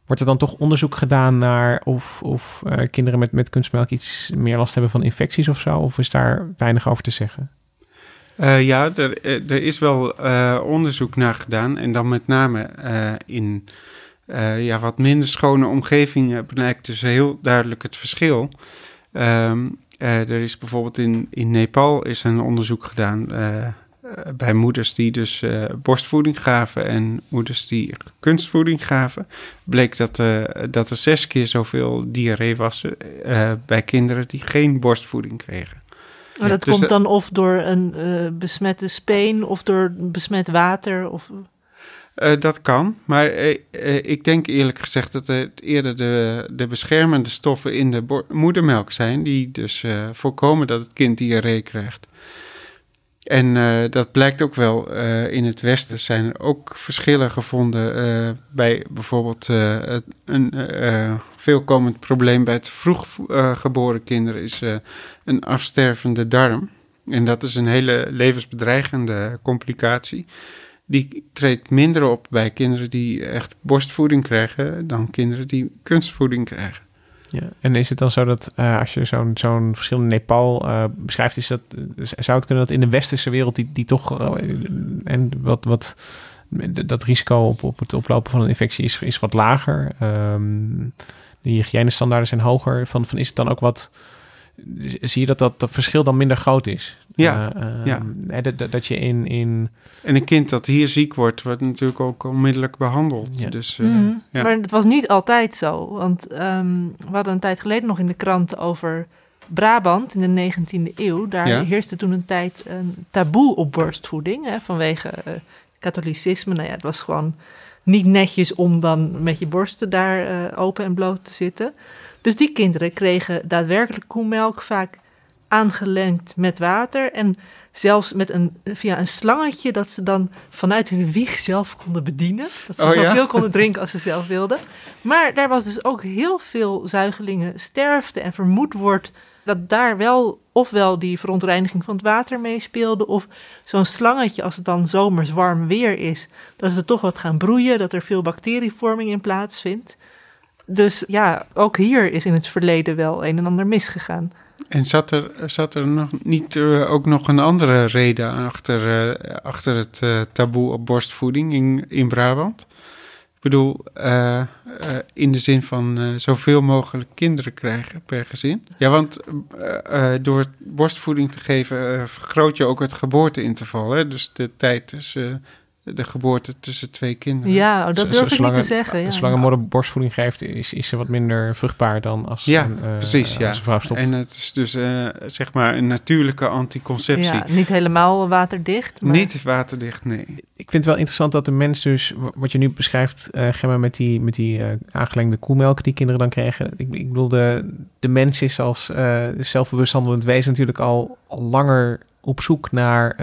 A: Wordt er dan toch onderzoek gedaan naar of, of eh, kinderen met, met kunstmelk iets meer last hebben van infecties of zo? Of is daar weinig over te zeggen?
B: Uh, ja, er, er is wel uh, onderzoek naar gedaan. En dan met name in ja, wat minder schone omgevingen blijkt dus heel duidelijk het verschil. Um, er is bijvoorbeeld in, in Nepal is een onderzoek gedaan bij moeders die dus borstvoeding gaven en moeders die kunstvoeding gaven. Bleek dat, dat er zes keer zoveel diarree was bij kinderen die geen borstvoeding kregen.
C: Maar dat
B: dus
C: komt dan of door een uh, besmette speen of door besmet water? Of...
B: Uh, dat kan, maar uh, ik denk eerlijk gezegd dat het eerder de, de beschermende stoffen in de moedermelk zijn, die dus voorkomen dat het kind diarree krijgt. En dat blijkt ook wel in het Westen. zijn er ook verschillen gevonden bij bijvoorbeeld een veelkomend probleem bij het vroeg geboren kinderen is een afstervende darm. En dat is een hele levensbedreigende complicatie. Die treedt minder op bij kinderen die echt borstvoeding krijgen dan kinderen die kunstvoeding krijgen.
A: Ja, en is het dan zo dat uh, als je zo'n zo'n verschil in Nepal uh, beschrijft, is dat, zou het kunnen dat in de westerse wereld die, die toch uh, en wat, wat dat risico op, op het oplopen van een infectie is, is wat lager. Um, de hygiënestandaarden zijn hoger. Van, van is het dan ook wat zie je dat, dat dat verschil dan minder groot is.
B: Ja,
A: uh,
B: ja.
A: Dat, dat je in, in...
B: En een kind dat hier ziek wordt, wordt natuurlijk ook onmiddellijk behandeld.
A: Ja.
B: Dus, uh,
C: mm,
B: ja.
C: Maar het was niet altijd zo. Want um, we hadden een tijd geleden nog in de krant over Brabant in de 19e eeuw. Daar
B: Ja.
C: heerste toen een tijd een taboe op borstvoeding. Hè, vanwege uh, katholicisme. Nou ja, het was gewoon niet netjes om dan met je borsten daar open en bloot te zitten. Dus die kinderen kregen daadwerkelijk koemelk vaak aangelengd met water en zelfs met een, via een slangetje dat ze dan vanuit hun wieg zelf konden bedienen. Dat ze
B: Oh, ja?
C: zoveel konden drinken als ze zelf wilden. Maar daar was dus ook heel veel zuigelingen sterfte en vermoed wordt dat daar wel ofwel die verontreiniging van het water meespeelde of zo'n slangetje als het dan zomers warm weer is, dat ze toch wat gaan broeien, dat er veel bacterievorming in plaatsvindt. Dus ja, ook hier is in het verleden wel een en ander misgegaan.
B: En zat er, zat er nog niet uh, ook nog een andere reden achter, uh, achter het uh, taboe op borstvoeding in, in Brabant? Ik bedoel, in de zin van zoveel mogelijk kinderen krijgen per gezin. Ja, want door borstvoeding te geven vergroot je ook het geboorteinterval. Hè? Dus de tijd tussen de geboorte tussen twee kinderen.
C: Ja, oh, dat durf ik niet te zeggen. Ja.
A: Zolang een moeder borstvoeding geeft, is, is ze wat minder vruchtbaar dan als,
B: ja,
A: een, uh,
B: precies, ja.
A: als een vrouw stopt.
B: En het is dus uh, zeg maar een natuurlijke anticonceptie.
C: Ja, niet helemaal waterdicht. Maar...
B: Niet waterdicht, nee.
A: Ik vind het wel interessant dat de mens dus, wat je nu beschrijft, uh, Gemma, met die, met die aangelengde koemelk die kinderen dan kregen. Ik, ik bedoel, de, de mens is als zelfbewust handelend wezen natuurlijk al, al langer op zoek naar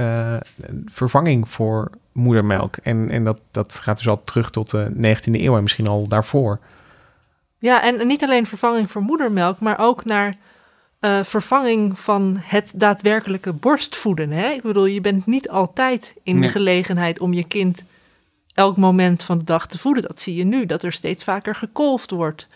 A: vervanging voor moedermelk. En, en dat, dat gaat dus al terug tot de 19e eeuw en misschien al daarvoor.
C: Ja, en niet alleen vervanging voor moedermelk, maar ook naar uh, vervanging van het daadwerkelijke borstvoeden. Hè? Ik bedoel, je bent niet altijd in
B: Nee.
C: de gelegenheid om je kind elk moment van de dag te voeden. Dat zie je nu, dat er steeds vaker gekolfd wordt.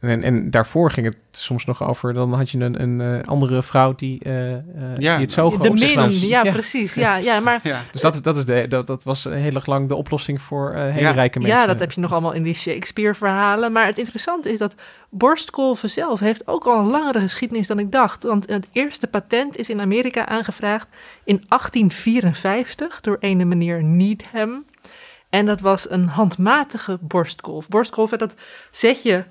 A: En, en daarvoor ging het soms nog over, dan had je een, een uh, andere vrouw die, uh,
B: Ja,
A: die het zo
C: De min,
A: snapte.
C: ja, precies. Ja, ja, maar
B: Ja.
A: Dus dat, dat, is de, dat, dat was heel erg lang de oplossing voor uh, hele
B: Ja.
A: rijke mensen.
C: Ja, dat heb je nog allemaal in die Shakespeare-verhalen. Maar het interessante is dat borstkolven zelf heeft ook al een langere geschiedenis dan ik dacht. Want het eerste patent is in Amerika aangevraagd in 1854 door ene meneer Needham. En dat was een handmatige borstkolf. Borstkolf, dat zet je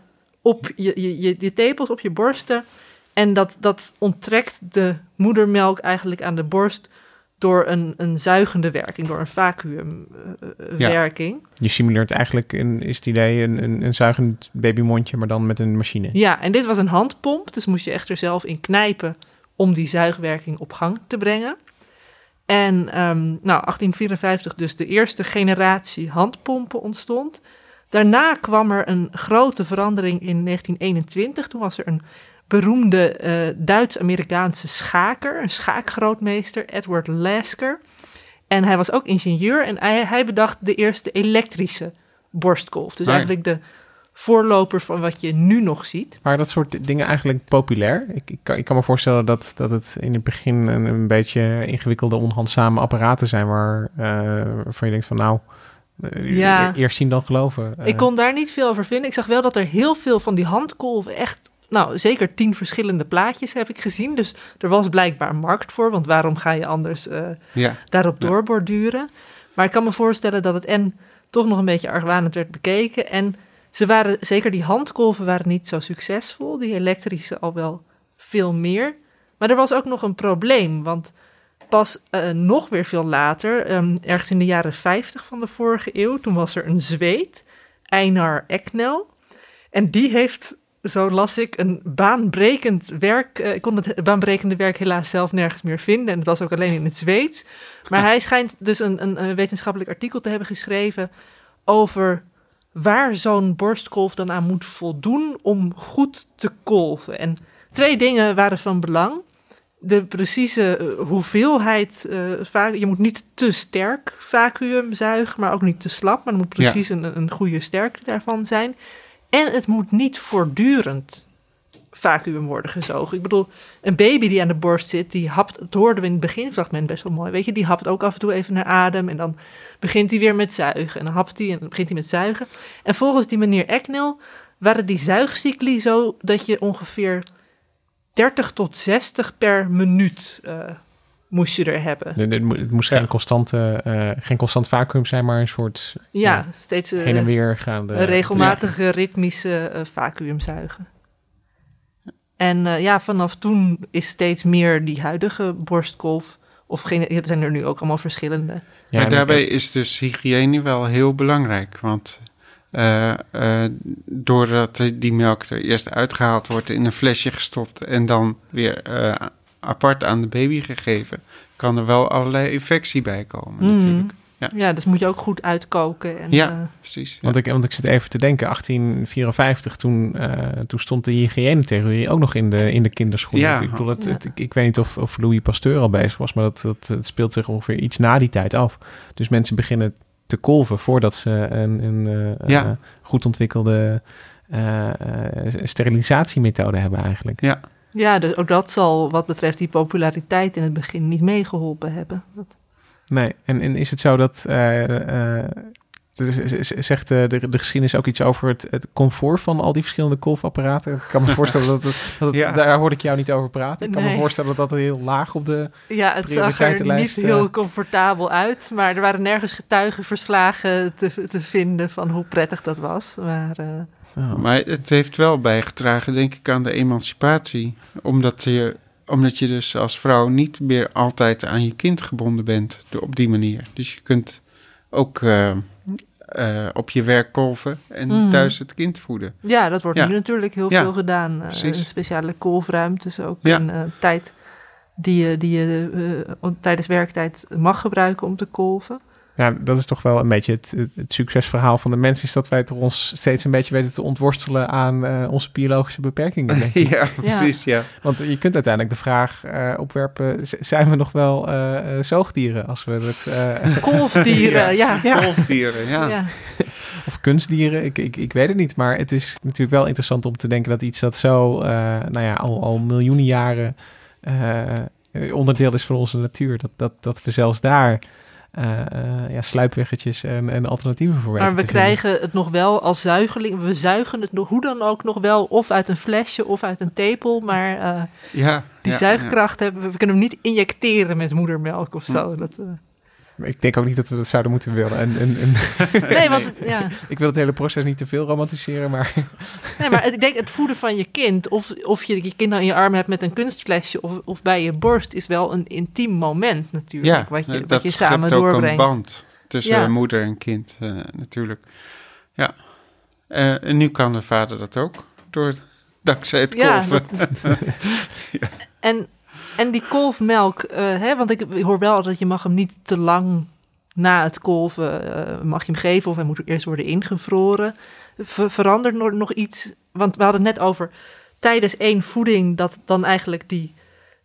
C: op je, je, je, je tepels, op je borsten. En dat, dat onttrekt de moedermelk eigenlijk aan de borst door een, een zuigende werking, door een vacuümwerking.
A: Je simuleert eigenlijk, een, is het idee, een, een, een zuigend babymondje, maar dan met een machine.
C: Ja, en dit was een handpomp, dus moest je echt er zelf in knijpen om die zuigwerking op gang te brengen. En um, nou, 1854 dus de eerste generatie handpompen ontstond. Daarna kwam er een grote verandering in 1921. Toen was er een beroemde uh, Duits-Amerikaanse schaker, een schaakgrootmeester, Edward Lasker. En hij was ook ingenieur en hij, hij bedacht de eerste elektrische borstkolf. Dus
B: Ah,
C: eigenlijk de voorloper van wat je nu nog ziet.
A: Maar dat soort dingen eigenlijk populair? Ik, ik, kan, ik kan me voorstellen dat, dat het in het begin een, een beetje ingewikkelde, onhandzame apparaten zijn waar, uh, waarvan je denkt van nou,
C: Ja.
A: eerst zien dan geloven.
C: Ik kon daar niet veel over vinden. Ik zag wel dat er heel veel van die handkolven echt... Nou, zeker tien verschillende plaatjes heb ik gezien. Dus er was blijkbaar markt voor. Want waarom ga je anders eh,
B: Ja.
C: daarop
B: Ja.
C: doorborduren? Maar ik kan me voorstellen dat het en toch nog een beetje argwanend werd bekeken. En ze waren, zeker die handkolven waren niet zo succesvol. Die elektrische al wel veel meer. Maar er was ook nog een probleem. Want pas eh, nog weer veel later, ehm, ergens in de jaren 50 van de vorige eeuw, toen was er een Zweed, Einar Eknel. En die heeft, zo las ik, een baanbrekend werk. eh, ik kon het baanbrekende werk helaas zelf nergens meer vinden. En het was ook alleen in het Zweeds. Maar hij schijnt dus een, een, een wetenschappelijk artikel te hebben geschreven over waar zo'n borstkolf dan aan moet voldoen om goed te kolven. En twee dingen waren van belang. De precieze eh, hoeveelheid, va- je moet niet te sterk vacuüm zuigen, maar ook niet te slap. Maar er moet
B: Ja.
C: precies een, een goede sterkte daarvan zijn. En het moet niet voortdurend vacuüm worden gezogen. Ik bedoel, een baby die aan de borst zit, die hapt, dat hoorden we in het beginfragment best wel mooi, weet je, die hapt ook af en toe even naar adem en dan begint hij weer met zuigen. En dan hapt hij en dan begint hij met zuigen. En volgens die meneer Eknel waren die zuigcycli zo dat je ongeveer 30 tot 60 per minuut eh, moest je er hebben.
A: het, het moet- het moest geen, constante, eh, geen constant vacuüm zijn, maar een soort
C: Ja, steeds eh,
A: heen en weer gaande.
C: een regelmatige ritmische eh vacuümzuigen. En eh, ja, vanaf toen is steeds meer die huidige borstkolf, of geen, er zijn er nu ook allemaal verschillende.
A: Ja,
B: maar
A: en-
B: daarbij is dus hygiëne wel heel belangrijk. Want eh, eh, doordat die melk er eerst uitgehaald wordt, in een flesje gestopt en dan weer eh, apart aan de baby gegeven, kan er wel allerlei infectie bij komen
C: Mhm.
B: natuurlijk. Ja,
C: Ja, dus moet je ook goed uitkoken. En,
B: Ja. precies. ja.
A: Want ik, want ik zit even te denken, 1854, toen, eh, toen stond de hygiënetheorie ook nog in de, in de kinderschoenen.
B: Ja.
A: Ik, bedoel, het,
C: Ja.
A: het- ik, ik weet niet of, of Louis Pasteur al bezig was, maar dat, dat, het speelt zich ongeveer iets na die tijd af. Dus mensen beginnen te kolven voordat ze een, een eh,
B: Ja.
A: eh, goed ontwikkelde eh, sterilisatiemethode hebben eigenlijk.
B: ja.
C: ja, dus ook dat zal wat betreft die populariteit in het begin niet meegeholpen hebben. Dat-
A: Nee, en, en is het zo dat... eh, eh, dus zegt de, de, de geschiedenis ook iets over het, het comfort van al die verschillende kolfapparaten? Ik kan me voorstellen dat, het, dat het-
B: Ja.
A: daar hoorde ik jou niet over praten. Ik kan me voorstellen dat dat heel laag op de...
C: Ja, het zag er niet heel
A: eh.
C: comfortabel uit, maar er waren nergens getuigenverslagen te, te vinden van hoe prettig dat was. Maar eh,
A: Oh.
B: Maar het heeft wel bijgedragen, denk ik, aan de emancipatie. Omdat je, omdat je dus als vrouw niet meer altijd aan je kind gebonden bent door- op die manier. Dus je kunt ook eh, eh, op je werk kolven en
C: Mhm.
B: thuis het kind voeden.
C: ja, dat wordt
B: Ja.
C: nu natuurlijk heel
B: Ja,
C: veel gedaan.
B: precies.
C: speciale kolfruimtes ook
B: Ja.
C: in eh, tijd die je, die je tijdens werktijd mag gebruiken om te kolven.
A: Ja, dat is toch wel een beetje het, het, het succesverhaal van de mens... is dat wij toch ons steeds een beetje weten te ontworstelen aan eh, onze biologische beperkingen. denk ik.
B: ja, precies, ja.
A: Want je kunt uiteindelijk de vraag eh, opwerpen... zijn we nog wel eh, zoogdieren als we het... eh,
C: Kolfdieren, ja.
A: Ja.
B: Golfdieren, ja.
C: Ja.
A: Of kunstdieren, ik, ik, ik weet het niet. Maar het is natuurlijk wel interessant om te denken dat iets dat zo, eh, nou ja, al, al miljoenen jaren eh, onderdeel is van onze natuur. Dat, dat, dat we zelfs daar ja, sluipweggetjes en, en alternatieven voor
C: Maar we
A: te vinden.
C: krijgen het nog wel als zuigeling. We zuigen het nog, hoe dan ook nog wel, of uit een flesje of uit een tepel. Maar eh,
B: ja
C: die
B: ja,
C: zuigkracht hebben we. We kunnen hem niet injecteren met moedermelk of zo. Dat, eh,
A: Ik denk ook niet dat we dat zouden moeten willen. En, en, en
C: nee, want ja.
A: ik wil het hele proces niet te veel romantiseren, maar
C: nee, maar ik denk het voeden van je kind, of, of je je kind nou in je arm hebt met een kunstflesje of, of bij je borst, is wel een intiem moment natuurlijk.
B: Ja,
C: wat je,
B: dat
C: wat je samen
B: ook
C: doorbrengt.
B: een band tussen
C: Ja.
B: moeder en kind eh, natuurlijk. Ja. Eh, en nu kan de vader dat ook, door, dankzij het
C: Ja,
B: kolven.
C: dat- En, en die kolfmelk, eh, hè, want ik hoor wel dat je mag hem niet te lang na het kolven eh, mag je hem geven of hij moet eerst worden ingevroren. Ver- verandert er nog iets? Want we hadden het net over tijdens één voeding dat dan eigenlijk die,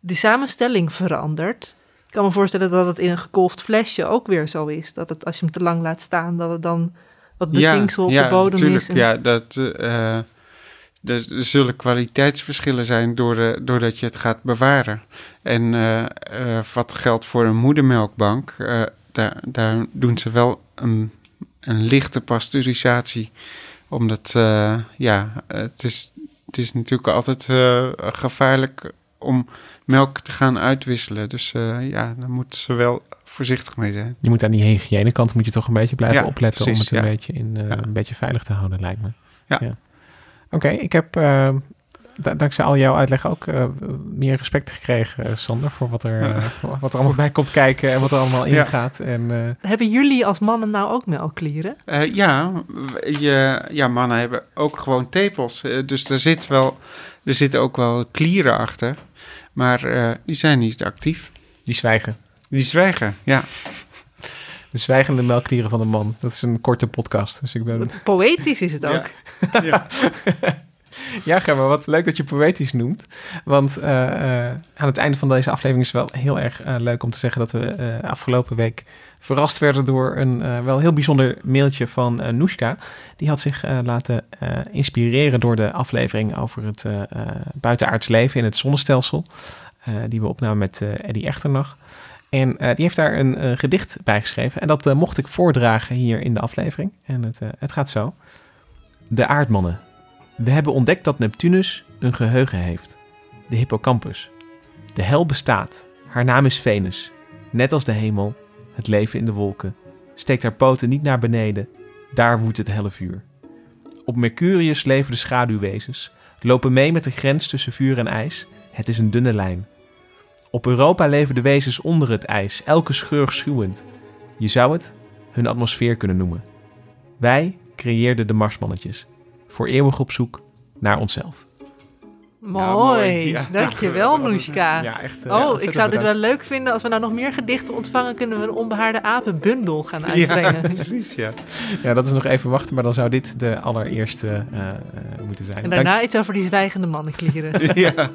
C: die samenstelling verandert. Ik kan me voorstellen dat het in een gekolfd flesje ook weer zo is. Dat het als je hem te lang laat staan, dat het dan wat bezinksel op de bodem
B: tuurlijk,
C: is. en-
B: Ja, dat, eh, er er zullen kwaliteitsverschillen zijn door, eh, doordat je het gaat bewaren. En eh, eh, wat geldt voor een moedermelkbank, daar, daar doen ze wel een, een lichte pasteurisatie. Omdat, ja, het is, het is natuurlijk altijd gevaarlijk om melk te gaan uitwisselen. Dus ja, daar moeten ze wel voorzichtig mee zijn.
A: Je moet aan die hygiënekant moet je toch een beetje blijven
B: Ja,
A: opletten om het een,
B: ja.
A: beetje in,
B: Ja.
A: een beetje veilig te houden, lijkt me.
B: Ja.
A: Oké, ik heb eh, da- dankzij al jouw uitleg ook eh, meer respect gekregen, eh, Sander, voor wat er, eh, wat er allemaal bij komt kijken en wat er allemaal
B: Ja.
A: ingaat. En, eh,
C: Hebben jullie als mannen nou ook melkklieren?
B: Eh, ja, je, ja, mannen hebben ook gewoon tepels. Dus er, zit wel, er zitten ook wel klieren achter. Maar eh, die zijn niet actief.
A: die zwijgen.
B: Die zwijgen, ja.
A: De zwijgende melkdieren van de man. Dat is een korte podcast. Dus ik ben...
C: Poëtisch is het ook.
B: Ja.
A: Ja, Gemma, wat leuk dat je poëtisch noemt. Want eh, eh, aan het einde van deze aflevering is het wel heel erg eh, leuk om te zeggen dat we eh, afgelopen week verrast werden door een eh, wel heel bijzonder mailtje van Noeska. Die had zich laten eh, inspireren door de aflevering over het eh, eh, buitenaards leven in het zonnestelsel. eh, die we opnamen met eh Eddie Echternach. En eh, die heeft daar een eh, gedicht bij geschreven. En dat eh, mocht ik voordragen hier in de aflevering. En het, het gaat zo. De aardmannen. We hebben ontdekt dat Neptunus een geheugen heeft. De hippocampus. De hel bestaat. Haar naam is Venus. Net als de hemel, het leven in de wolken. Steekt haar poten niet naar beneden. Daar woedt het helle vuur. Op Mercurius leven de schaduwwezens. Lopen mee met de grens tussen vuur en ijs. Het is een dunne lijn. Op Europa leven de wezens onder het ijs, elke scheur schuwend. Je zou het hun atmosfeer kunnen noemen. Wij creëerden de Marsmannetjes voor eeuwig op zoek naar onszelf.
C: Mooi.
B: mooi. Ja.
C: Dankjewel, Noeska.
A: Ja, echt. eh,
C: Oh, ik zou dit wel leuk vinden. Als we nou nog meer gedichten ontvangen, kunnen we een onbehaarde apenbundel gaan uitbrengen.
B: Ja, precies, ja.
A: Ja, dat is nog even wachten, maar dan zou dit de allereerste eh, eh, moeten zijn.
C: En daarna iets over die zwijgende mannenklieren.
B: ja.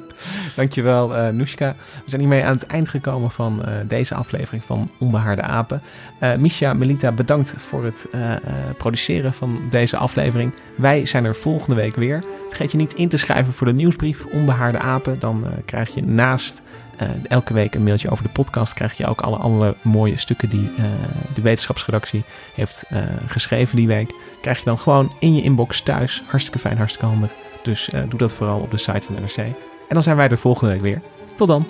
A: Dankjewel, eh Noeska. We zijn hiermee aan het eind gekomen van eh, deze aflevering van Onbehaarde Apen. Eh Misha, Melita, bedankt voor het eh, eh, produceren van deze aflevering. Wij zijn er volgende week weer. Vergeet je niet in te schrijven voor de nieuwsbrief Onbehaarde Apen. Dan eh, krijg je naast eh, elke week een mailtje over de podcast... krijg je ook alle andere mooie stukken die eh, de wetenschapsredactie heeft geschreven die week. Krijg je dan gewoon in je inbox thuis. Hartstikke fijn, hartstikke handig. Dus doe dat vooral op de site van NRC. En dan zijn wij er volgende week weer. Tot dan.